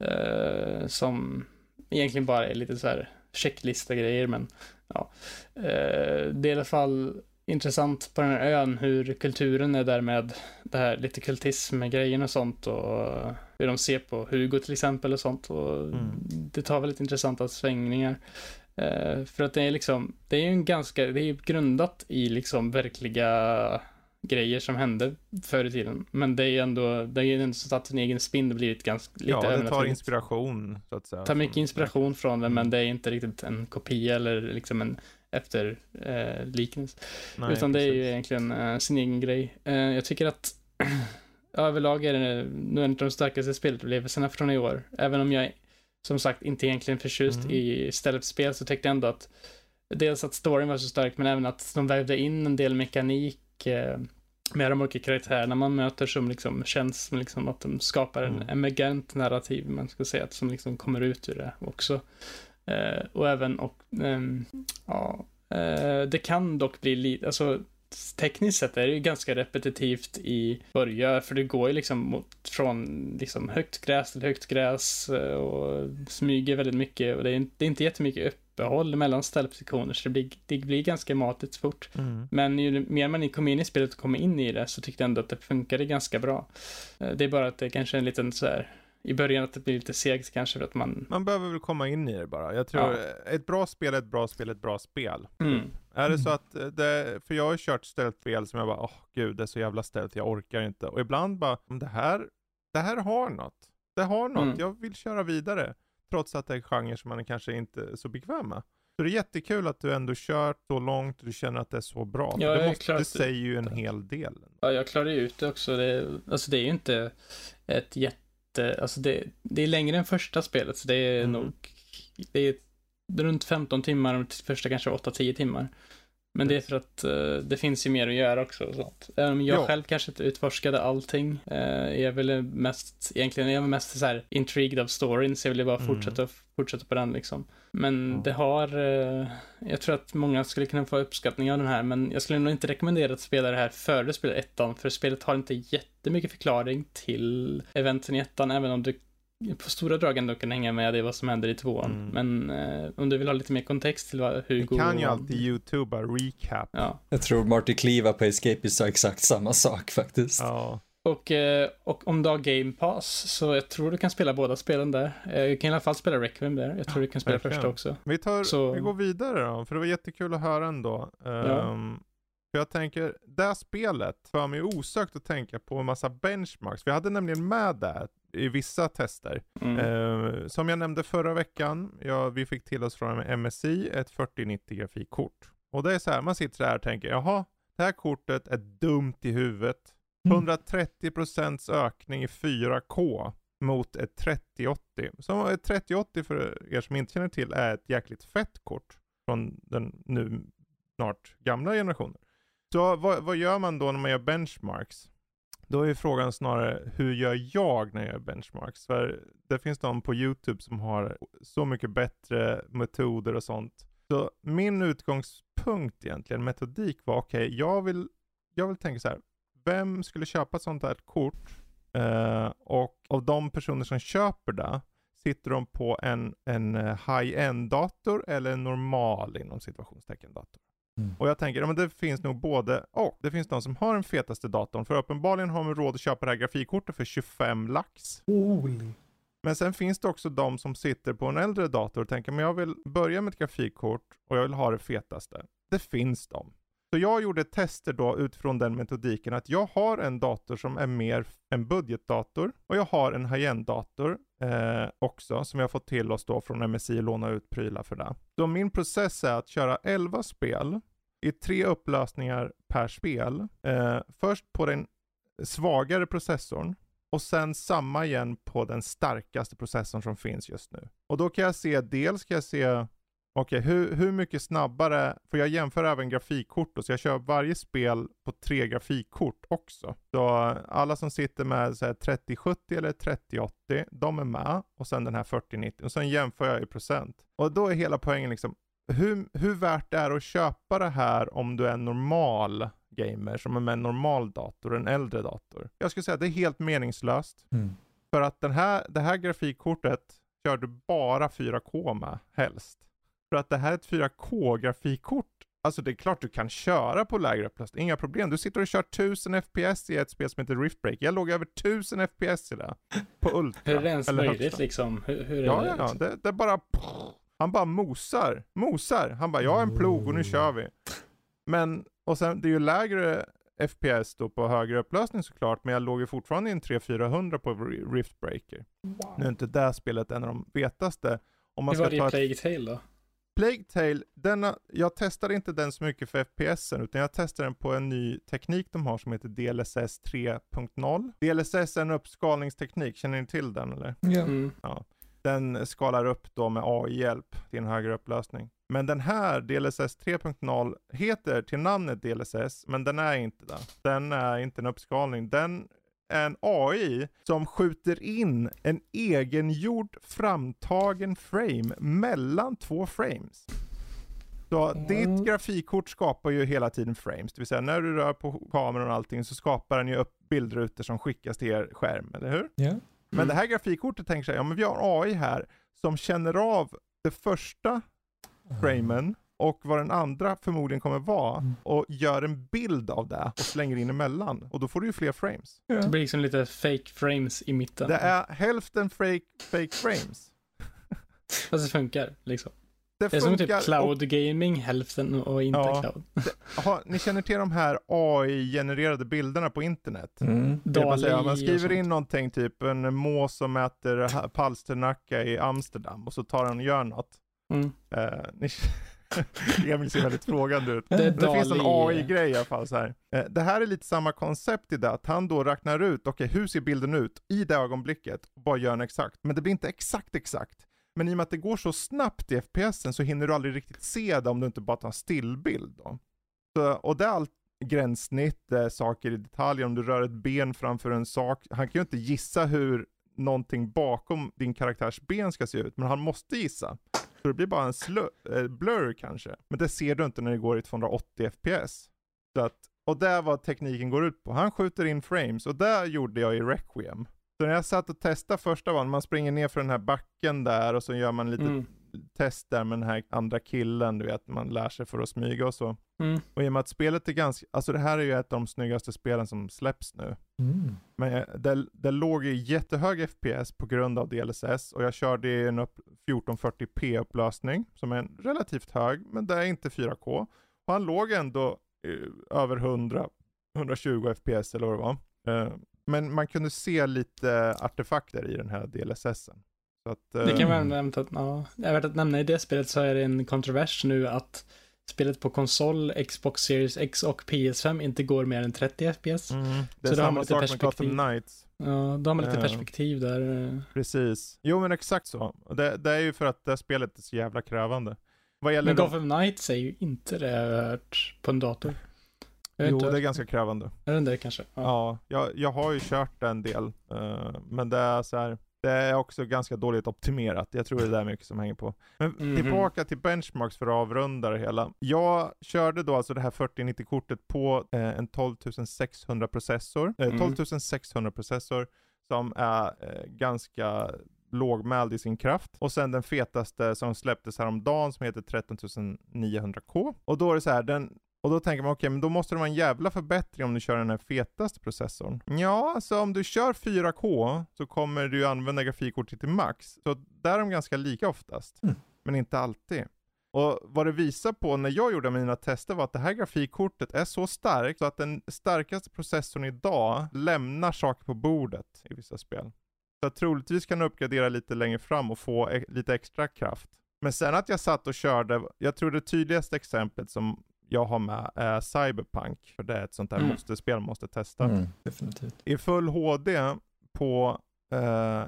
Eh, som egentligen bara är lite så här checklista grejer men ja. Eh, det är i alla fall intressant på den här ön hur kulturen är där med det här lite kultism-grejen och sånt och hur de ser på Hugo till exempel och sånt och mm. det tar väldigt intressanta svängningar. Uh, för att det är liksom, det är ju en ganska, det är ju grundat i liksom verkliga grejer som hände förr i tiden. Men det är ju ändå, det är ju ändå satt sin egen spin, det blivit ganska, lite Ja, det tar inspiration, så att säga. tar mycket inspiration från det, mm. men det är inte riktigt en kopia eller liksom en efterliknelse. Eh, Utan det är ju egentligen eh, sin egen grej. Eh, jag tycker att *clears throat* överlag är det nu en av de starkaste spelupplevelserna från i år. Även om jag, som sagt, inte egentligen förtjust mm. i spel så tyckte jag ändå att dels att storyn var så stark, men även att de vävde in en del mekanik med de olika karaktärerna man möter som liksom känns som liksom att de skapar en mm. emergent narrativ, man ska säga, som liksom kommer ut ur det också. Eh, och även, och, eh, ja, eh, det kan dock bli lite, alltså tekniskt sett är det ju ganska repetitivt i början, för det går ju liksom mot, från liksom högt gräs till högt gräs eh, och smyger väldigt mycket och det är, inte, det är inte jättemycket upp uppehåll mellan stealth-sektioner så det blir, det blir ganska matigt fort. Mm. Men ju mer man kommer in i spelet och kommer in i det så tyckte jag ändå att det funkade ganska bra. Eh, det är bara att det är kanske är en liten så här i början att det blir lite segt kanske för att man... Man behöver väl komma in i det bara. Jag tror ja. ett bra spel är ett bra spel, ett bra spel. Mm. Är det så att det, för jag har kört stealth-spel som jag bara, åh oh, gud det är så jävla stealth, jag orkar inte. Och ibland bara, det här, det här har något. Det har något, mm. jag vill köra vidare. Trots att det är genre som man kanske inte är så bekväm med. Så det är jättekul att du ändå kört så långt och du känner att det är så bra. Ja, det, måste, det säger ju en hel del. Ja, jag klarar ut det också. Det, alltså det är ju inte ett jätte, alltså det, det är längre än första spelet, så det är mm. nog, det är runt 15 timmar, första kanske 8-10 timmar. Men det är för att uh, det finns ju mer att göra också. Och sånt. Även om jag ja. själv kanske inte utforskade allting. Uh, jag ville mest, egentligen, jag var mest så här intrigued av storyn, så jag ville bara mm. fortsätta, fortsätta på den liksom. Men ja. det har, uh, jag tror att många skulle kunna få uppskattning av den här, men jag skulle nog inte rekommendera att spela det här före du spelar ettan, för spelet har inte jättemycket förklaring till eventen i ettan, även om du på stora drag ändå kan hänga med i vad som händer i tvåan. Mm. Men eh, om du vill ha lite mer kontext till vad Hugo... Du kan ju alltid youtuba recap. Ja. Jag tror Marty Kliva på Escape sa exakt samma sak faktiskt. Ja. Och, eh, och om du har Game Pass, så jag tror du kan spela båda spelen där. Eh, du kan i alla fall spela Requiem där. Jag tror ja, du kan spela verkligen. första också. Vi, tar, så... vi går vidare då, för det var jättekul att höra ändå. Um, ja. För jag tänker, det här spelet för mig osökt att tänka på en massa benchmarks. Vi hade nämligen med det i vissa tester. Mm. Eh, som jag nämnde förra veckan, ja, vi fick till oss från MSI ett 4090 grafikkort. Och det är så här, man sitter där och tänker, jaha, det här kortet är dumt i huvudet. 130% mm. ökning i 4K mot ett 3080. Så ett 3080 för er som inte känner till är ett jäkligt fett kort från den nu snart gamla generationen. Så vad, vad gör man då när man gör benchmarks? Då är frågan snarare, hur gör jag när jag gör benchmarks? För det finns de på YouTube som har så mycket bättre metoder och sånt. Så min utgångspunkt egentligen, metodik var, okej, okay, jag, vill, jag vill tänka så här, vem skulle köpa ett sånt här kort? Uh, och av de personer som köper det, sitter de på en, en eh, high-end dator eller en normal inom situationstecken dator? Mm. Och jag tänker, ja, men det finns nog både och. Det finns de som har den fetaste datorn, för uppenbarligen har de råd att köpa det här grafikkortet för 25 lax. Holy. Men sen finns det också de som sitter på en äldre dator och tänker, men jag vill börja med ett grafikkort och jag vill ha det fetaste. Det finns de. Så jag gjorde tester då utifrån den metodiken att jag har en dator som är mer en budgetdator och jag har en high-end dator eh, också som jag fått till oss då från MSI och låna ut prylar för det. Så min process är att köra 11 spel i tre upplösningar per spel. Eh, först på den svagare processorn och sen samma igen på den starkaste processorn som finns just nu. Och då kan jag se, dels kan jag se Okej, okay, hur, hur mycket snabbare, för jag jämför även grafikkort då, så jag kör varje spel på tre grafikkort också. Så alla som sitter med så 3070 eller 3080, de är med. Och sen den här 4090 och sen jämför jag i procent. Och då är hela poängen liksom, hur, hur värt det är att köpa det här om du är en normal gamer som är med en normal dator, en äldre dator. Jag skulle säga att det är helt meningslöst. Mm. För att den här, det här grafikkortet kör du bara 4K med, helst. För att det här är ett 4K-grafikkort. Alltså det är klart du kan köra på lägre upplösning, inga problem. Du sitter och kör 1000 FPS i ett spel som heter Riftbreak. Jag låg över 1000 FPS i det. På Ultra. hur är det ens möjligt högsta. liksom? Hur, hur är ja, det? Ja, ja, det, det bara... Han bara mosar, mosar. Han bara, jag har en plog och nu kör vi. Men, och sen det är ju lägre FPS då på högre upplösning såklart, men jag låg ju fortfarande i en 300-400 på Riftbreaker. Wow. Nu är inte det spelet en av de vetaste. Om man Hur var det i Plague Tale då? Plague Tale, denna, jag testade inte den så mycket för FPSen, utan jag testade den på en ny teknik de har som heter DLSS 3.0. DLSS är en uppskalningsteknik, känner ni till den eller? Ja. Mm. ja. Den skalar upp då med AI-hjälp till en högre upplösning. Men den här DLSS 3.0 heter till namnet DLSS, men den är inte det. Den är inte en uppskalning. Den en AI som skjuter in en egengjord framtagen frame mellan två frames. Så mm. ditt grafikkort skapar ju hela tiden frames, det vill säga när du rör på kameran och allting så skapar den ju upp bildrutor som skickas till er skärm, eller hur? Yeah. Mm. Men det här grafikkortet tänker sig, ja men vi har AI här som känner av det första framen och vad den andra förmodligen kommer vara mm. och gör en bild av det och slänger in emellan. Och då får du ju fler frames. Ja. Det blir liksom lite fake frames i mitten. Det är hälften fake, fake frames. *laughs* Fast det funkar liksom. Det, det är som typ cloud och... gaming, hälften och inte ja, cloud. Det, ha, ni känner till de här AI-genererade bilderna på internet? Mm. Man, säger, man skriver in någonting, typ en mås som äter palsternacka i Amsterdam och så tar den och gör något. Mm. Uh, ni, *laughs* *laughs* Emil ser väldigt frågande ut. Det, det finns en AI-grej i alla fall så här. Eh, det här är lite samma koncept i det, att han då räknar ut, okej okay, hur ser bilden ut i det ögonblicket och bara gör den exakt. Men det blir inte exakt exakt. Men i och med att det går så snabbt i FPSen så hinner du aldrig riktigt se det om du inte bara tar en stillbild då. Så, och det är allt gränssnitt, saker i detalj, om du rör ett ben framför en sak. Han kan ju inte gissa hur någonting bakom din karaktärs ben ska se ut, men han måste gissa. Så det blir bara en slö- blur kanske. Men det ser du inte när det går i 280 FPS. Så att, och där vad tekniken går ut på. Han skjuter in frames och där gjorde jag i Requiem. Så när jag satt och testade första gången, man springer ner för den här backen där och så gör man lite mm. test där med den här andra killen, du vet, man lär sig för att smyga och så. Mm. Och i och med att spelet är ganska, alltså det här är ju ett av de snyggaste spelen som släpps nu. Mm. Men det, det låg i jättehög FPS på grund av DLSS och jag körde i en 1440p upplösning som är en relativt hög, men det är inte 4K. Och han låg ändå eh, över 100, 120 FPS eller vad det var. Eh, men man kunde se lite artefakter i den här DLSSen. Så att, det kan man nämna, ja, jag vet att nämna i det spelet så är det en kontrovers nu att spelet på konsol, Xbox Series X och PS5 inte går mer än 30 FPS. Mm, det är så samma sak med Gotham Knights. Ja, då har man lite uh, perspektiv där. Precis. Jo men exakt så. Det, det, är ju för att det spelet är så jävla krävande. Vad gäller men Gotham. Knights är ju inte det på en dator. Jo, det är ganska krävande. Är det det kanske? Ja, ja jag, jag har ju kört en del. Uh, men det är så här det är också ganska dåligt optimerat. Jag tror det är där mycket som hänger på. Men mm -hmm. tillbaka till benchmarks för att avrunda det hela. Jag körde då alltså det här 4090-kortet på eh, en 12600 processor. Eh, 12600 mm. processor som är eh, ganska lågmäld i sin kraft. Och sen den fetaste som släpptes häromdagen som heter 13900K. Och då är det så här, den och då tänker man, okej, okay, men då måste det vara en jävla förbättring om du kör den här fetaste processorn. Ja, alltså om du kör 4K så kommer du använda grafikkortet till max. Så där är de ganska lika oftast. Mm. Men inte alltid. Och vad det visar på när jag gjorde mina tester var att det här grafikkortet är så starkt så att den starkaste processorn idag lämnar saker på bordet i vissa spel. Så att troligtvis kan du uppgradera lite längre fram och få e lite extra kraft. Men sen att jag satt och körde, jag tror det tydligaste exemplet som jag har med är Cyberpunk. För det är ett sånt där mm. måste-spel man måste testa. Mm, definitivt. I full HD på, eh,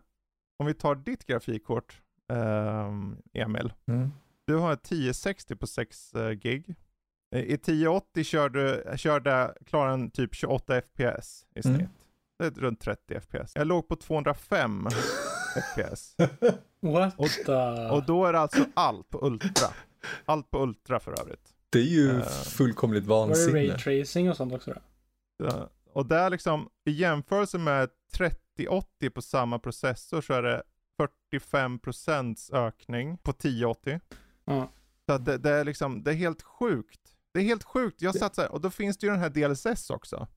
om vi tar ditt grafikkort, eh, Emil. Mm. Du har ett 1060 på 6 eh, gig. I 1080 kör du, körde, klarar en typ 28 FPS i mm. snitt. Mm. Det är runt 30 FPS. Jag låg på 205 *laughs* FPS. What och, och då är det alltså allt på Ultra. Allt på Ultra för övrigt. Det är ju uh, fullkomligt vansinne. Var det raytracing och sånt också då? Ja, och där liksom, i jämförelse med 3080 på samma processor så är det 45% ökning på 1080. Mm. Så det, det, är liksom, det är helt sjukt. Det är helt sjukt. Jag satt så här, och då finns det ju den här DLSS också.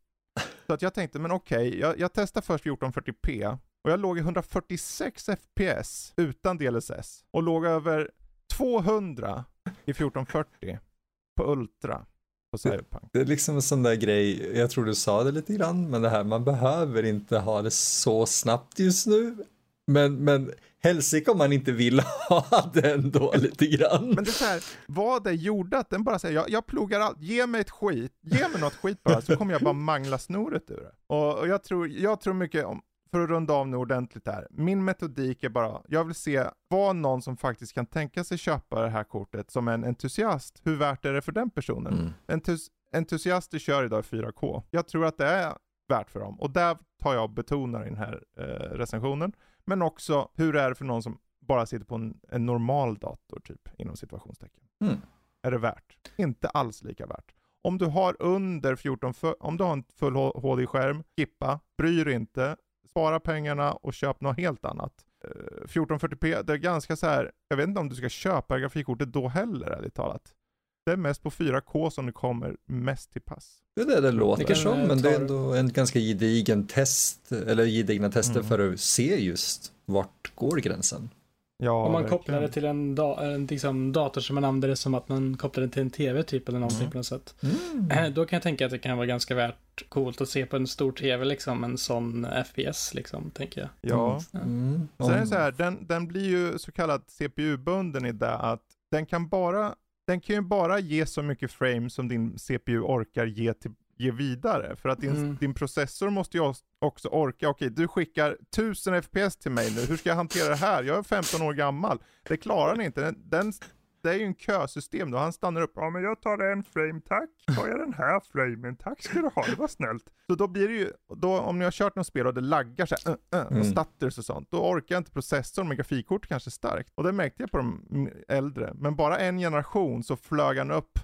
Så att jag tänkte, men okej, okay, jag, jag testar först 1440p och jag låg i 146 FPS utan DLSS och låg över 200 i 1440 på Ultra på Cyberpunk. Det är liksom en sån där grej, jag tror du sa det lite grann, men det här man behöver inte ha det så snabbt just nu. Men, men helsike om man inte vill *laughs* ha det ändå lite grann. Men det är så här, vad det gjorde att den bara säger, jag, jag plogar allt, ge mig ett skit, ge mig något skit bara, så kommer jag bara mangla snoret ur det. Och, och jag, tror, jag tror mycket om, för att runda av nu ordentligt här. Min metodik är bara, jag vill se vad någon som faktiskt kan tänka sig köpa det här kortet som en entusiast, hur värt är det för den personen? Mm. Entus entusiaster kör idag 4K. Jag tror att det är värt för dem och där tar jag och betonar i den här eh, recensionen. Men också, hur är det för någon som bara sitter på en, en normal dator, typ, inom situationstecken? Mm. Är det värt? Inte alls lika värt. Om du har under 14, om du har en full HD-skärm, skippa, bry dig inte, spara pengarna och köp något helt annat. 1440p, eh, det är ganska så här, jag vet inte om du ska köpa grafikkortet då heller ärligt talat. Det är mest på 4K som det kommer mest till pass. Det är det det låter det som, men det är ändå en ganska gedigen test, eller gedigna tester mm. för att se just vart går gränsen. Ja, Om man verkligen. kopplar det till en, da en liksom, dator som man använder det som att man kopplar det till en tv typ eller någonting mm. på något sätt. Mm. Eh, då kan jag tänka att det kan vara ganska värt coolt att se på en stor tv liksom, en sån FPS liksom, tänker jag. Ja. Mm. mm. Sen är det så här, den, den blir ju så kallad CPU-bunden i det att den kan bara den kan ju bara ge så mycket frame som din CPU orkar ge, till, ge vidare. För att din, mm. din processor måste ju också orka, okej du skickar 1000 FPS till mig nu, hur ska jag hantera det här? Jag är 15 år gammal. Det klarar ni inte. Den, den det är ju en kösystem då. Han stannar upp. Ja men jag tar en frame tack. Tar jag den här framen tack ska du ha. Det var snällt. Så då blir det ju, då, om ni har kört något spel och det laggar så här, uh, uh, mm. och stutters och sånt. Då orkar inte processorn med grafikkort kanske starkt. Och det märkte jag på de äldre. Men bara en generation så flög han upp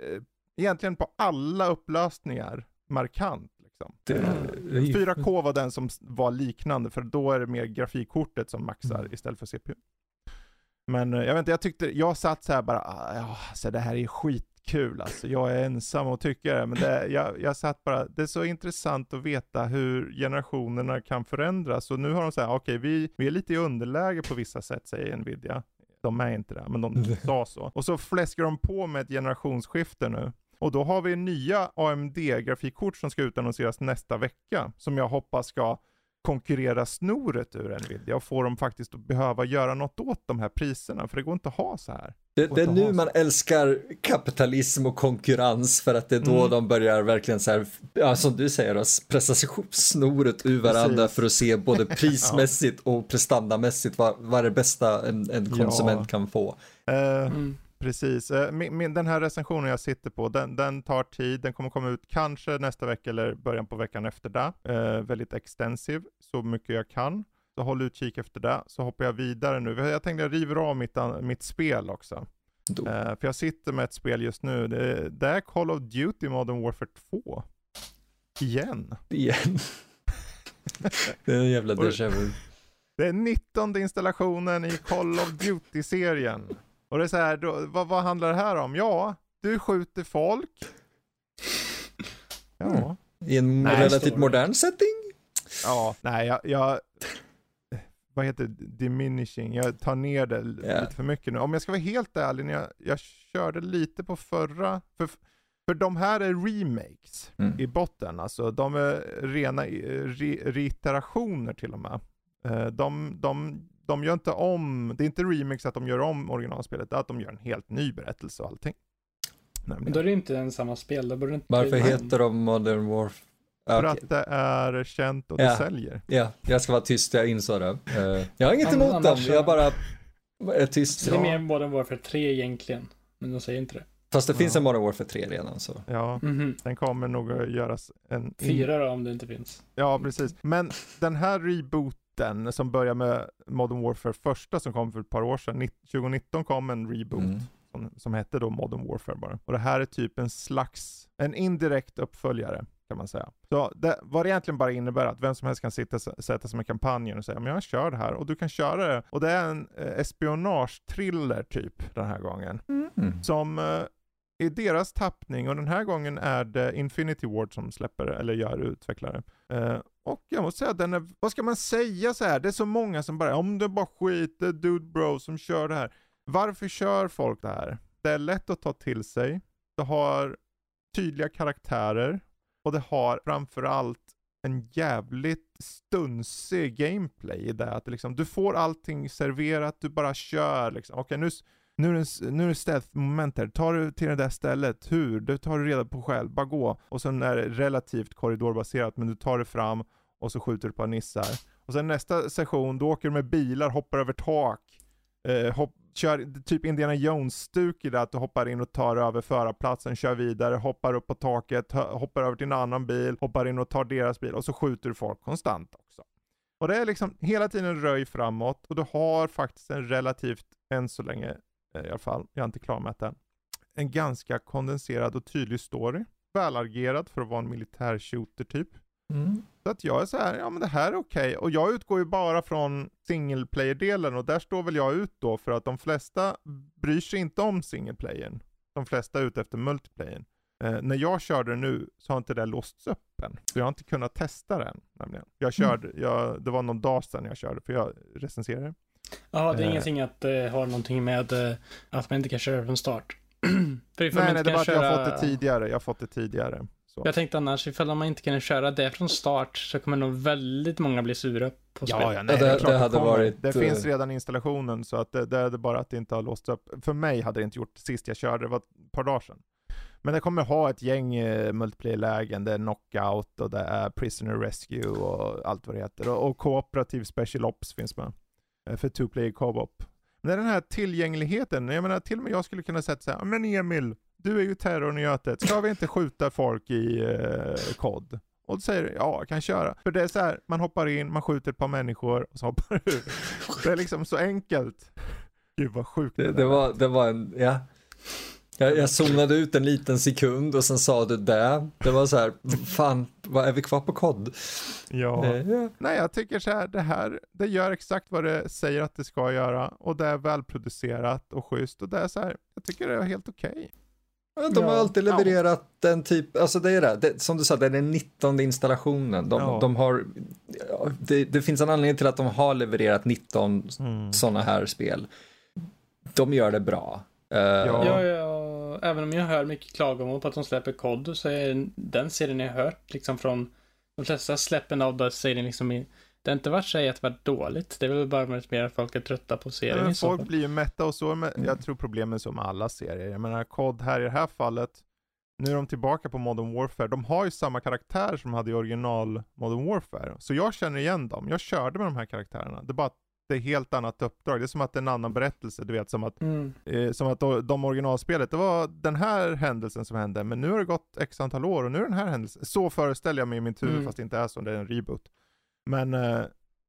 eh, egentligen på alla upplösningar markant. Liksom. Det, det 4K var den som var liknande för då är det mer grafikkortet som maxar mm. istället för CPU. Men eh, jag vet inte, jag tyckte, jag satt så här bara, ah, ja, alltså det här är skitkul alltså. Jag är ensam och tycker det, men det, jag, jag satt bara, det är så intressant att veta hur generationerna kan förändras. Och nu har de sagt, okej, okay, vi, vi är lite i underläge på vissa sätt, säger Nvidia. De är inte det, men de *laughs* sa så. Och så fläskar de på med ett generationsskifte nu. Och då har vi nya AMD-grafikkort som ska utannonseras nästa vecka, som jag hoppas ska konkurrera snoret ur Nvidia och få dem faktiskt att behöva göra något åt de här priserna, för det går inte att ha så här. Det, det är nu man älskar kapitalism och konkurrens för att det är då mm. de börjar verkligen så här, ja, som du säger, pressa snoret ur varandra Precis. för att se både *laughs* prismässigt och prestandamässigt vad, vad är det bästa en, en konsument ja. kan få. Uh, mm. Precis. Eh, den här recensionen jag sitter på, den, den, tar tid. Den kommer komma ut kanske nästa vecka eller början på veckan efter det. Eh, väldigt extensiv, så mycket jag kan. Så håll utkik efter det. Så hoppar jag vidare nu. Jag tänkte jag river av mitt, mitt spel också. Eh, för jag sitter med ett spel just nu. Det, det är Call of Duty Modern Warfare 2. Igen. Igen. det är en jävla déjà vu. Det är 19 installationen i Call of Duty-serien. Och det är så här, då, vad, vad handlar det här om? Ja, du skjuter folk. Ja. Mm. I en nej, relativt modern setting? Ja, nej jag, jag vad heter diminishing, jag tar ner det yeah. lite för mycket nu. Om jag ska vara helt ärlig, jag, jag körde lite på förra, för, för de här är remakes mm. i botten, alltså de är rena re, reiterationer till och med. Eh, de, de, de gör inte om, det är inte remakes att de gör om originalspelet, det är att de gör en helt ny berättelse och allting. Nämligen. Då är det inte en samma spel, då borde inte Varför heter de Modern Warfare? För okay. att det är känt och det ja. säljer. Ja, jag ska vara tyst, jag insåg det. Uh, jag har inget emot dem, jag bara är tyst. det är mer Modern Warfare 3 egentligen, men de säger inte det. Fast det ja. finns en Modern Warfare 3 redan så. Ja, mm -hmm. den kommer nog att göras en... Fyra då om det inte finns. Ja, precis. Men den här rebooten som börjar med Modern Warfare första som kom för ett par år sedan, 2019 kom en reboot. Mm. Som, som hette då Modern Warfare bara. Och det här är typ en slags, en indirekt uppföljare kan man säga. Så det, vad det egentligen bara innebär att vem som helst kan sitta, sätta sig med kampanjen och säga men jag kör det här och du kan köra det. Och det är en eh, espionage-thriller typ den här gången. Mm. Som eh, i deras tappning och den här gången är det Infinity Ward som släpper eller gör utvecklare. Eh, och jag måste säga den är, vad ska man säga så här? det är så många som bara, om det bara skiter dude bro som kör det här. Varför kör folk det här? Det är lätt att ta till sig. Det har tydliga karaktärer. Och det har framförallt en jävligt stunsig gameplay i det. Att liksom, du får allting serverat, du bara kör liksom. Okej, nu, nu är det, nu är det stealth-moment här. Tar du till det där stället, hur? Det tar du reda på själv, bara gå. Och sen är det relativt korridorbaserat, men du tar det fram och så skjuter du på nissar. Och sen nästa session, då åker du med bilar, hoppar över tak, eh, hopp, kör typ Indiana Jones-stuk i det att du hoppar in och tar över förarplatsen, kör vidare, hoppar upp på taket, hoppar över till en annan bil, hoppar in och tar deras bil och så skjuter du folk konstant också. Och det är liksom hela tiden röj framåt och du har faktiskt en relativt, än så länge i alla fall, jag är inte klar med det, en ganska kondenserad och tydlig story. Välargerad för att vara en militär shooter typ. Mm. Så att jag är så här, ja men det här är okej. Okay. Och jag utgår ju bara från single player-delen och där står väl jag ut då för att de flesta bryr sig inte om single playern. De flesta är ute efter multiplayern. Eh, när jag körde nu så har inte det låsts upp än. Så jag har inte kunnat testa den nämligen. Jag mm. körde, mm. jag, det var någon dag sedan jag körde för jag recenserade. Ja, det är eh. ingenting att det eh, har någonting med eh, att man inte kan köra från start. *clears throat* nej, nej, det är bara att jag har fått det tidigare. Jag har fått det tidigare. Så. Jag tänkte annars, ifall man inte kan köra det från start så kommer nog väldigt många bli sura på spelet. Ja, ja nej, det, det, det hade varit... Det finns redan installationen så att det, det är bara att det inte har låst upp. För mig hade det inte gjort sist jag körde, det var ett par dagar sedan. Men det kommer ha ett gäng eh, multiplayer-lägen, det är knockout och det är prisoner rescue och allt vad det heter. Och, och kooperativ special ops finns med. Eh, för two player co-op. Men det den här tillgängligheten, jag menar till och med jag skulle kunna säga så här, men Emil, du är ju terrorn i Götet, ska vi inte skjuta folk i eh, kod? Och då säger du, ja jag kan köra. För det är så här, man hoppar in, man skjuter ett par människor och så hoppar du *laughs* Det är liksom så enkelt. Gud vad sjukt det, det, var. Det var en, ja. Jag, jag zonade ut en liten sekund och sen sa du det. Det var så här, fan, vad är vi kvar på kod? Ja. ja. Nej, jag tycker så här, det här, det gör exakt vad det säger att det ska göra och det är välproducerat och schysst och det är så här, jag tycker det är helt okej. Okay. De har alltid levererat ja. den typ, alltså det är det, det, som du sa, det är den 19 installationen. De, ja. de har, det, det, finns en anledning till att de har levererat 19 mm. sådana här spel. De gör det bra. Uh, ja. ja, även om jag hör mycket klagomål på att de släpper kod så är den serien jag hört liksom från de flesta släppen av den serien liksom i det har inte varit så att det varit dåligt. Det är väl bara mer att folk är trötta på serien ja, Folk blir ju mätta och så, mm. jag tror problemet är så med alla serier. Jag menar, COD här i det här fallet, nu är de tillbaka på Modern Warfare. De har ju samma karaktär som de hade i original Modern Warfare. Så jag känner igen dem. Jag körde med de här karaktärerna. Det är bara att det är helt annat uppdrag. Det är som att det är en annan berättelse, du vet som att, mm. eh, som att de originalspelet, det var den här händelsen som hände, men nu har det gått x antal år och nu är den här händelsen. Så föreställer jag mig i min tur, mm. fast det inte är så, det är en reboot. Men, eh,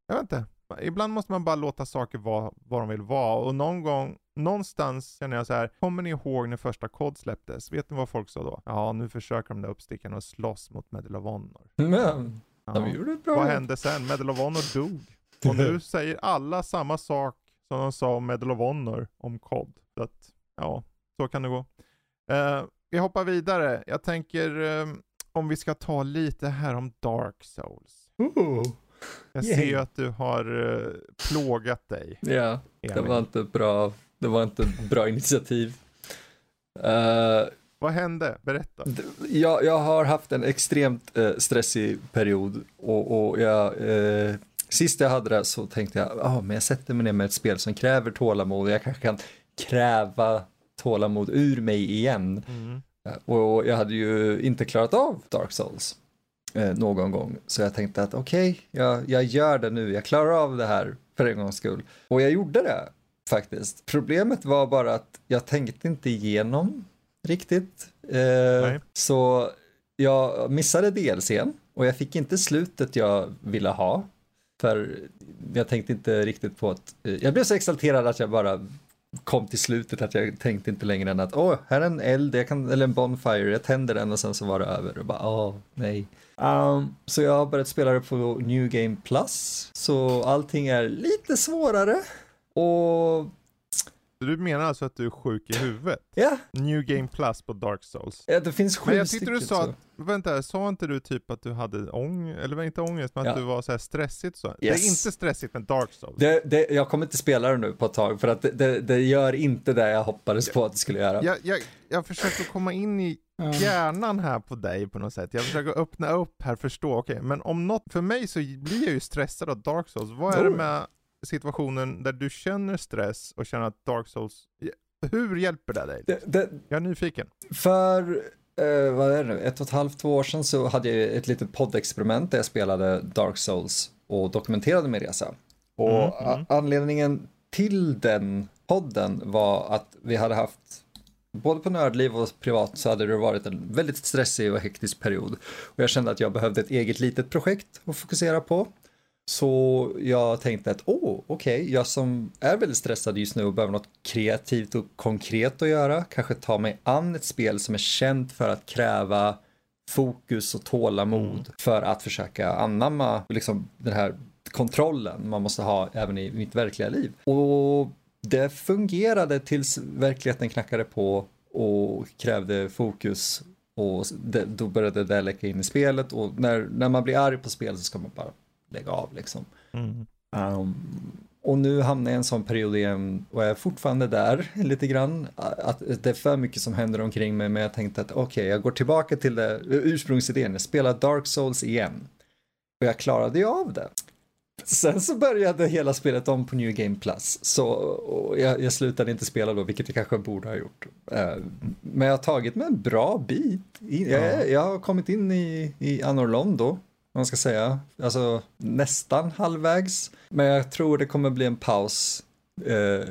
jag vet inte. Ibland måste man bara låta saker vara vad de vill vara. Och någon gång, någonstans känner jag så här, kommer ni ihåg när första kod släpptes? Vet ni vad folk sa då? Ja, nu försöker de där uppstickarna att slåss mot Medal of Honor. Men, ja. de gjorde ett bra Vad hände sen? Medal of Honor dog. Och nu säger alla samma sak som de sa om Medal of Honor om COD. Så att, ja, så kan det gå. Uh, vi hoppar vidare. Jag tänker um, om vi ska ta lite här om Dark Souls. Ooh. Jag Yay. ser ju att du har uh, plågat dig. Ja, det var inte bra. Det var inte bra initiativ. Uh, Vad hände? Berätta. Jag, jag har haft en extremt uh, stressig period och, och jag Sist jag hade det så tänkte jag, ja oh, men jag sätter mig ner med ett spel som kräver tålamod och jag kanske kan kräva tålamod ur mig igen. Mm. Och jag hade ju inte klarat av Dark Souls eh, någon gång. Så jag tänkte att okej, okay, jag, jag gör det nu, jag klarar av det här för en gångs skull. Och jag gjorde det faktiskt. Problemet var bara att jag tänkte inte igenom riktigt. Eh, så jag missade DLCn och jag fick inte slutet jag ville ha. För jag tänkte inte riktigt på att, eh, jag blev så exalterad att jag bara kom till slutet att jag tänkte inte längre än att åh, här är en eld, jag kan, eller en bonfire, jag tänder den och sen så var det över och bara åh, nej. Um, så jag har börjat spela det på New Game Plus, så allting är lite svårare och du menar alltså att du är sjuk i huvudet? Ja. New Game Plus på Dark Souls? Ja, det finns sju Men jag tyckte du sa, att, vänta, sa inte du typ att du hade ångest, eller inte ångest, men ja. att du var så här stressigt så? Yes. Det är inte stressigt med Dark Souls? Det, det, jag kommer inte spela det nu på ett tag, för att det, det, det gör inte det jag hoppades på att det skulle göra. Jag, jag, jag försöker komma in i hjärnan här på dig på något sätt. Jag försöker öppna upp här, förstå, okej, okay, men om något, för mig så blir jag ju stressad av Dark Souls. Vad är oh. det med situationen där du känner stress och känner att Dark Souls, hur hjälper det dig? Det, det, jag är nyfiken. För, eh, vad är det nu, ett och ett halvt, två år sedan så hade jag ett litet poddexperiment där jag spelade Dark Souls och dokumenterade min resa. Och mm, mm. anledningen till den podden var att vi hade haft Både på nördliv och privat så hade det varit en väldigt stressig och hektisk period. Och jag kände att jag behövde ett eget litet projekt att fokusera på. Så jag tänkte att, åh, okej, okay, jag som är väldigt stressad just nu och behöver något kreativt och konkret att göra, kanske ta mig an ett spel som är känt för att kräva fokus och tålamod mm. för att försöka anamma liksom, den här kontrollen man måste ha även i mitt verkliga liv. Och det fungerade tills verkligheten knackade på och krävde fokus och det, då började det läcka in i spelet och när, när man blir arg på spel så ska man bara lägga av liksom. Mm. Um, och nu hamnar jag i en sån period igen och jag är fortfarande där lite grann. Att det är för mycket som händer omkring mig men jag tänkte att okej, okay, jag går tillbaka till det, ursprungsidén. Jag spelar Dark Souls igen. Och jag klarade ju av det. Sen så började hela spelet om på New Game Plus. Så jag, jag, slutade inte spela då, vilket jag kanske borde ha gjort. Uh, men jag har tagit mig en bra bit. Jag, jag har kommit in i, i Anor Londo man ska säga. Alltså nästan halvvägs. Men jag tror det kommer bli en paus eh,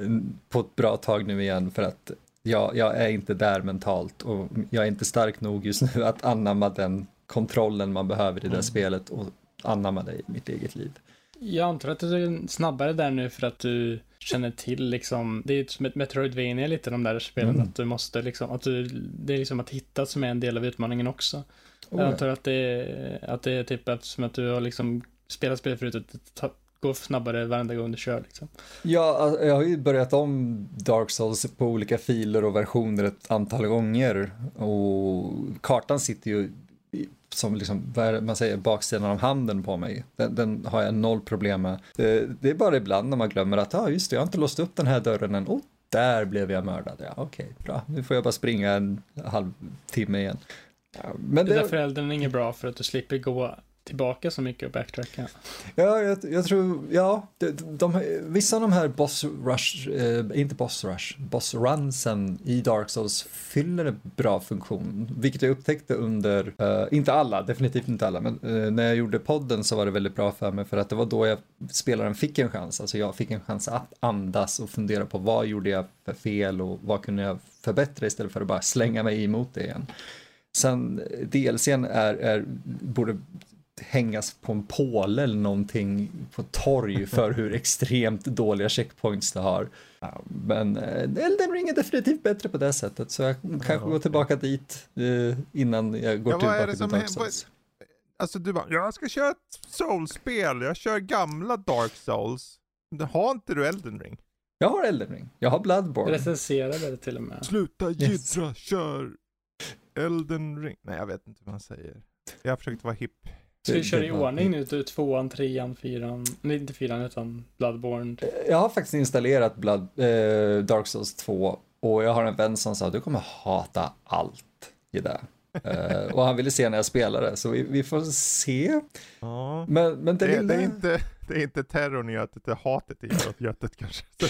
på ett bra tag nu igen för att jag, jag är inte där mentalt och jag är inte stark nog just nu att anamma den kontrollen man behöver i det mm. spelet och anamma det i mitt eget liv. Jag antar att du är snabbare där nu för att du känner till liksom, det är som ett Metroidvania lite de där spelen, mm. att du måste liksom, att du, det är liksom att hitta som är en del av utmaningen också. Oh, jag antar att det, är, att det är typ eftersom att du har liksom spelat spel förut, att det går snabbare varenda gång du kör liksom. Ja, jag har ju börjat om Dark Souls på olika filer och versioner ett antal gånger och kartan sitter ju som liksom, vad man säger, baksidan av handen på mig. Den, den, har jag noll problem med. Det, det, är bara ibland när man glömmer att, ja ah, just det, jag har inte låst upp den här dörren än. Oh, där blev jag mördad. Ja, okej, okay, bra. Nu får jag bara springa en halvtimme igen. Men det, det är inget bra för att du slipper gå tillbaka så mycket och backtracka. Ja, jag, jag tror, ja, de, de, vissa av de här boss rush, eh, inte boss rush, boss runsen i Dark Souls fyller en bra funktion, vilket jag upptäckte under, eh, inte alla, definitivt inte alla, men eh, när jag gjorde podden så var det väldigt bra för mig för att det var då jag, spelaren fick en chans, alltså jag fick en chans att andas och fundera på vad gjorde jag för fel och vad kunde jag förbättra istället för att bara slänga mig emot det igen. Sen DLCn är, är, borde hängas på en påle eller någonting på torg *laughs* för hur extremt dåliga checkpoints det har. Men eh, Elden Ring är definitivt bättre på det sättet så jag kanske går tillbaka dit eh, innan jag går ja, tillbaka till Dark Souls. alltså du bara, jag ska köra ett soulspel, jag kör gamla Dark Souls. Har inte du Elden Ring? Jag har Elden Ring, jag har Bloodborne. Recenserade det till och med. Sluta jiddra, yes. kör Elden Ring. Nej jag vet inte vad man säger. Jag försökte vara hipp. Ska vi köra i ordning nu? Du, tvåan, trean, fyran, nej inte fyran utan Bloodborne. Jag har faktiskt installerat Blood, eh, Dark Souls 2 och jag har en vän som sa att du kommer hata allt i det. uh, *laughs* och han ville se när jag spelade, så vi, vi får se. Ja. Men, men det, det, lilla... det, är inte, *laughs* det är inte terrorn i götet, det är hatet i götet kanske. *laughs*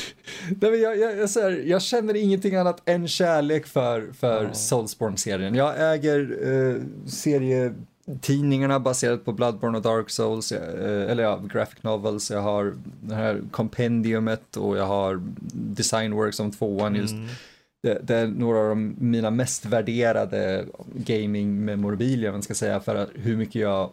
Nej, men jag, jag, jag, här, jag, känner ingenting annat än kärlek för, för ja. Soulsborne-serien. Jag äger uh, serie tidningarna baserat på Bloodborne och Dark Souls, eh, eller ja, graphic novels, jag har det här kompendiumet och jag har Designworks om tvåan just. Mm. Det, det, är några av de, mina mest värderade gaming-memorabilia, man ska säga, för hur mycket jag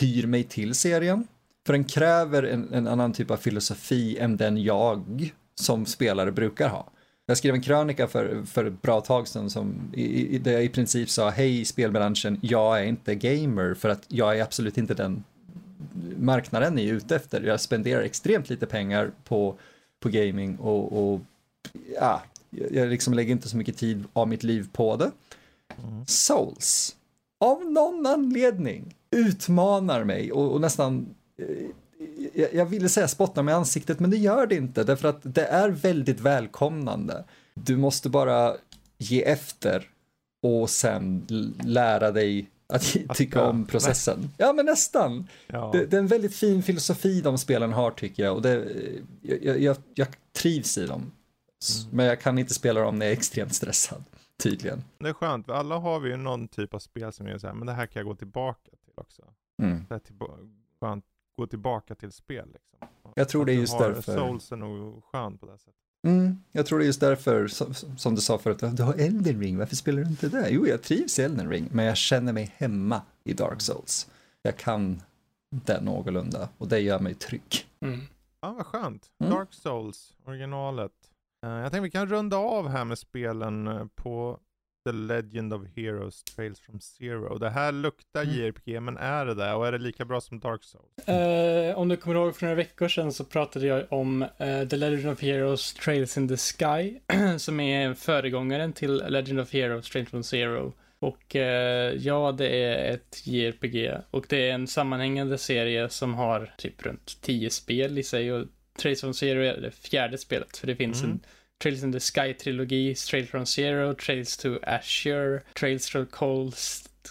tyr mig till serien. För den kräver en, en annan typ av filosofi än den jag som spelare brukar ha. Jag skrev en krönika för, för ett bra tag sedan som i, i, där jag i princip sa hej spelbranschen, jag är inte gamer för att jag är absolut inte den marknaden ni är ute efter. Jag spenderar extremt lite pengar på, på gaming och, och ja, jag liksom lägger inte så mycket tid av mitt liv på det. Mm. Souls, av någon anledning, utmanar mig och, och nästan eh, jag ville säga spotta med ansiktet, men det gör det inte, därför att det är väldigt välkomnande. Du måste bara ge efter och sen lära dig att *laughs* tycka om processen. Ja, men nästan. Ja. Det, det, är en väldigt fin filosofi de spelen har tycker jag och det, jag, jag, jag trivs i dem. Mm. Men jag kan inte spela dem när jag är extremt stressad, tydligen. Det är skönt, alla har vi ju någon typ av spel som är så här, men det här kan jag gå tillbaka till också. Mm. Det är till, skönt gå tillbaka till spel. Liksom. Jag tror det är just därför. Souls är nog skön på det sättet. Mm, jag tror det är just därför, som du sa förut, du har Elden Ring, varför spelar du inte det? Jo, jag trivs i Elden Ring, men jag känner mig hemma i Dark Souls. Jag kan det någorlunda och det gör mig trygg. Mm. Ja, vad skönt. Mm. Dark Souls, originalet. Uh, jag tänkte vi kan runda av här med spelen eh, på The Legend of Heroes Trails from Zero. Det här luktar mm. JRPG, men är det det? Och är det lika bra som Dark Souls? Uh, om du kommer ihåg för några veckor sedan så pratade jag om uh, The Legend of Heroes Trails in the Sky, *clears throat* som är föregångaren till Legend of Heroes Trails from Zero. Och uh, ja, det är ett JRPG och det är en sammanhängande serie som har typ runt tio spel i sig och Trails from Zero är det fjärde spelet, för det finns mm. en Trails in the Sky-trilogi, Trails from Zero, Trails to Azure, Trails from Cold,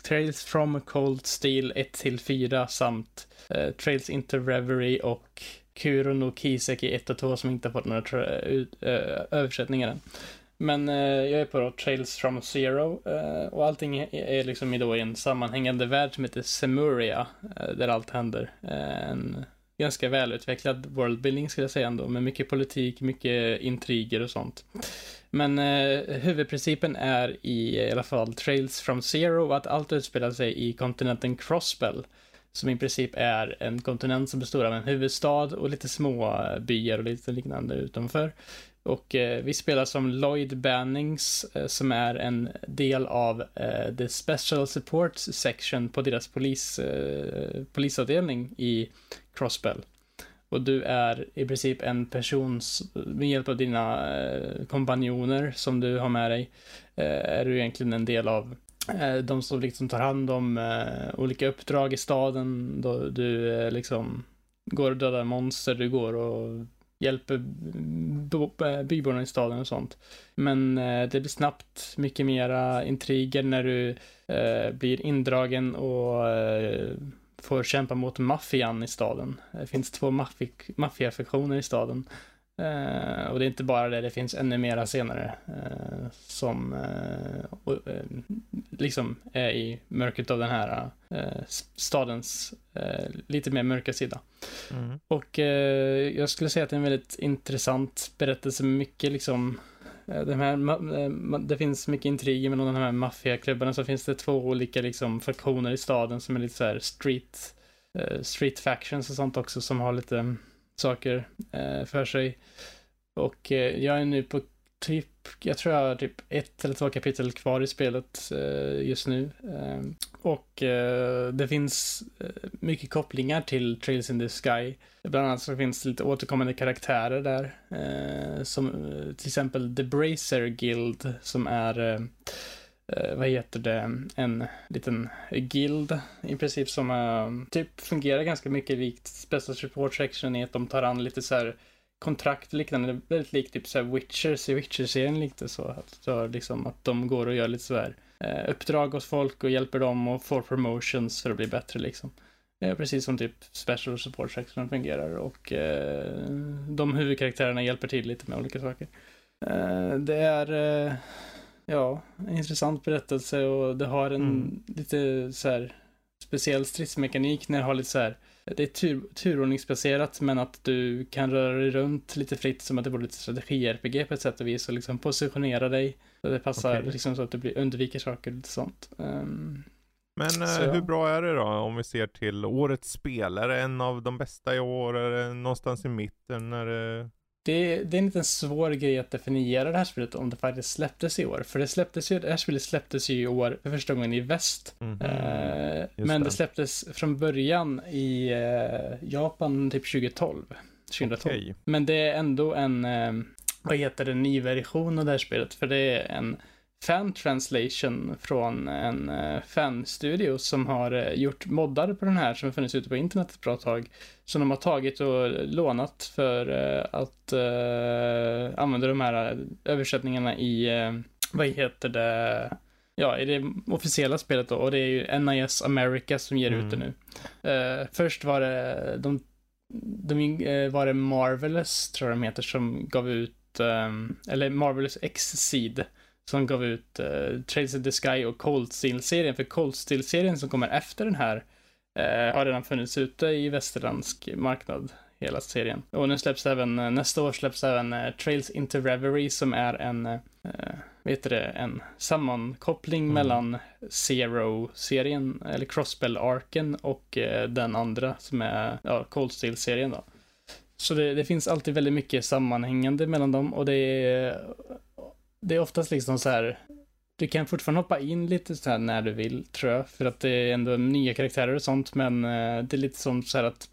Trails from Cold Steel 1-4 samt uh, Trails into Reverie och Kuro no Kiseki 1 och 2 som inte har fått några uh, översättningar än. Men uh, jag är på då Trails from Zero uh, och allting är, är liksom i då en sammanhängande värld som heter Semuria, uh, där allt händer. en ganska välutvecklad worldbuilding skulle jag säga ändå, med mycket politik, mycket intriger och sånt. Men eh, huvudprincipen är i, eh, i alla fall Trails from Zero att allt utspelar sig i kontinenten Crossbell. Som i princip är en kontinent som består av en huvudstad och lite små byar och lite liknande utanför. Och eh, vi spelar som Lloyd Bannings eh, som är en del av eh, The Special Support Section på deras polis, eh, polisavdelning i Crossbell. Och du är i princip en person, med hjälp av dina eh, kompanjoner som du har med dig, eh, är du egentligen en del av eh, de som liksom tar hand om eh, olika uppdrag i staden. Då du eh, liksom går och dödar monster, du går och hjälper eh, byborna i staden och sånt. Men eh, det blir snabbt mycket mera intriger när du eh, blir indragen och får kämpa mot maffian i staden. Det finns två maffiafaktioner i staden. Uh, och det är inte bara det, det finns ännu mera senare uh, som uh, liksom är i mörkret av den här stadens lite mer mörka sida. Mm. Och jag skulle säga att det är en väldigt intressant berättelse med mycket liksom de här, det finns mycket intriger mellan de här maffiaklubbarna, så finns det två olika liksom faktioner i staden som är lite så här street, street factions och sånt också som har lite saker eh, för sig. Och eh, jag är nu på typ jag tror jag har typ ett eller två kapitel kvar i spelet eh, just nu. Ehm, och eh, det finns mycket kopplingar till Trails in the Sky. Bland annat så finns det lite återkommande karaktärer där. som till exempel The Bracer Guild som är Eh, vad heter det, en liten guild i princip som eh, typ fungerar ganska mycket likt Special Support Section i att de tar an lite så här kontrakt liknande, väldigt likt typ så här Witchers i Witcher-serien lite så. Att, så liksom att de går och gör lite sådär eh, uppdrag hos folk och hjälper dem och får promotions för att bli bättre liksom. Eh, precis som typ Special Support Section fungerar och eh, de huvudkaraktärerna hjälper till lite med olika saker. Eh, det är, eh, ja, en intressant berättelse och det har en mm. lite så här speciell stridsmekanik när det har lite så här det är tur, turordningsbaserat men att du kan röra dig runt lite fritt som att det vore lite strategi-RPG på ett sätt och vis och liksom positionera dig. Så det passar okay. liksom så att du undviker saker och lite sånt. Um, men så, hur bra är det då om vi ser till årets spel? Är det en av de bästa i år? Är det någonstans i mitten? Är det det, det är en liten svår grej att definiera det här spelet om det faktiskt släpptes i år. För det släpptes ju, det här spelet släpptes ju i år för första gången i väst. Mm -hmm. uh, men det. det. släpptes från början i uh, Japan typ 2012. 2012. Okay. Men det är ändå en, uh, vad heter det, ny version av det här spelet. För det är en fan translation från en uh, fanstudio som har uh, gjort moddar på den här som har funnits ute på internet ett bra tag. Som de har tagit och lånat för uh, att använda de här översättningarna i, vad heter det, ja, i det officiella spelet då. Och det är ju NIS America som ger mm. ut det mm. nu. först var det, de, de var det Marvelous, tror jag de heter, som gav ut, um, eller Marvelous X-Seed som gav ut uh, Trails of the Sky och Cold Steel-serien. För Cold Steel-serien som kommer efter den här uh, har redan funnits ute i västerländsk marknad, hela serien. Och nu släpps även, uh, nästa år släpps även uh, Trails into Reverie som är en, uh, vet det, en sammankoppling mm. mellan Zero-serien, eller Crossbell-arken och den andra som är ja, Cold Steel-serien då. Så det, det, finns alltid väldigt mycket sammanhängande mellan dem och det är det är oftast liksom så här, du kan fortfarande hoppa in lite så här när du vill, tror jag, för att det är ändå nya karaktärer och sånt, men eh, det är lite som så här att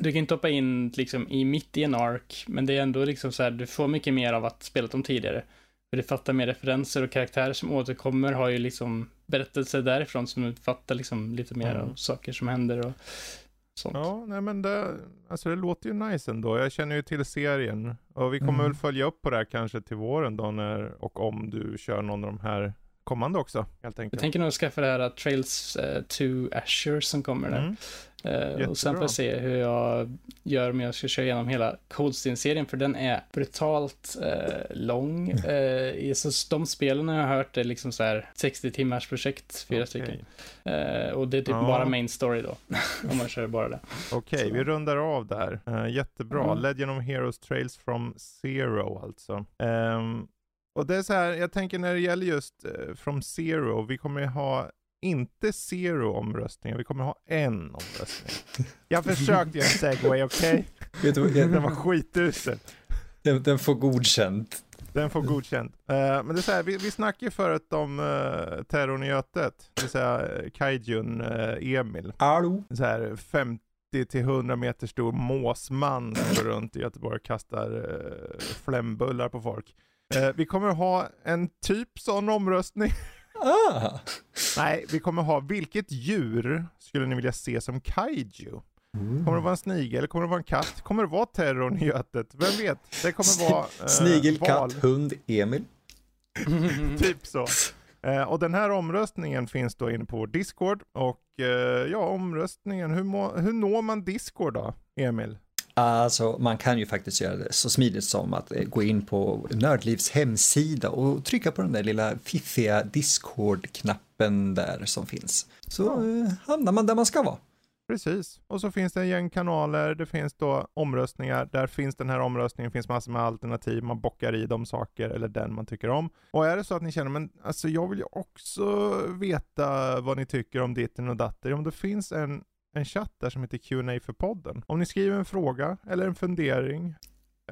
du kan inte hoppa in liksom i mitt i en ark, men det är ändå liksom så här, du får mycket mer av att spela dem tidigare. För det fattar mer referenser och karaktärer som återkommer har ju liksom berättelser därifrån som fattar liksom lite mer mm. av saker som händer och sånt. Ja, nej men det, alltså det låter ju nice ändå. Jag känner ju till serien. Och vi kommer mm. väl följa upp på det här kanske till våren då när, och om du kör någon av de här kommande också, helt enkelt. Jag tänker nog skaffa det här Trails uh, to Azure som kommer där. Mm. Uh, och sen får jag se hur jag gör om jag ska köra igenom hela Coldstream-serien, för den är brutalt uh, lång. *laughs* Uh, så de spelen har jag hört är liksom så här 60 timmars projekt, fyra okay. stycken. och det är typ ja. bara main story då, *laughs* om man kör bara det. Okej, okay, vi rundar av där. jättebra. Mm. Legend of Heroes Trails from Zero alltså. Um, och det är så här, jag tänker när det gäller just uh, From Zero, vi kommer ha inte zero omröstningar, vi kommer ha en omröstning. Jag försökte göra en segway, okej? *laughs* Okay? Den var skitusel. Den, den får godkänt. Den får godkänt. Uh, men det är så här, vi, vi snackade förut om uh, terrorn i Götet, det vill säga Kaijun uh, Emil. Hallå? Så här 50 till 100 meter stor måsman som går runt i Göteborg och kastar uh, flämbullar på folk. Uh, vi kommer ha en typ sån omröstning. Ah. Nej, vi kommer ha vilket djur skulle ni vilja se som kaiju? Mm. Kommer det vara en snigel? Kommer det vara en katt? Kommer det vara terrorn i Götet? Vem vet? Det kommer vara eh, Snigel, val. katt, hund, Emil. *laughs* typ så. Eh, och den här omröstningen finns då inne på vår Discord. Och eh, ja, omröstningen, hur, må, hur når man Discord då, Emil? Alltså, man kan ju faktiskt göra det så smidigt som att eh, gå in på Nördlivs hemsida och trycka på den där lilla fiffiga Discord-knappen där som finns. Så ja. Eh, hamnar man där man ska vara. Precis, och så finns det en gäng kanaler, det finns då omröstningar, där finns den här omröstningen, finns massor med alternativ, man bockar i de saker eller den man tycker om. Och är det så att ni känner, men alltså jag vill ju också veta vad ni tycker om ditten och datter, om det finns en en chatt där som heter Q&A för podden. Om ni skriver en fråga eller en fundering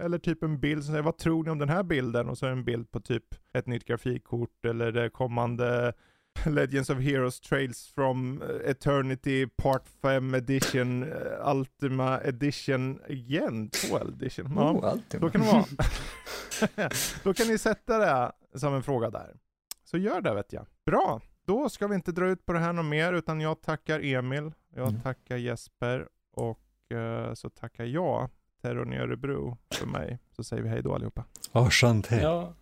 eller typ en bild som säger vad tror ni om den här bilden? Och så en bild på typ ett nytt grafikkort eller det kommande *laughs* Legends of Heroes Trails from eh, Eternity Part 5 Edition uh, Ultima Edition igen, 2 edition. Ja, oh, då kan det vara. *laughs* *laughs* då kan ni sätta det som en fråga där. Så gör det vet jag. Bra, då ska vi inte dra ut på det här något mer utan jag tackar Emil, jag mm. tackar Jesper och uh, så tackar jag terrorn i Örebro för mig. Så säger vi hej då allihopa. Oh, Ja.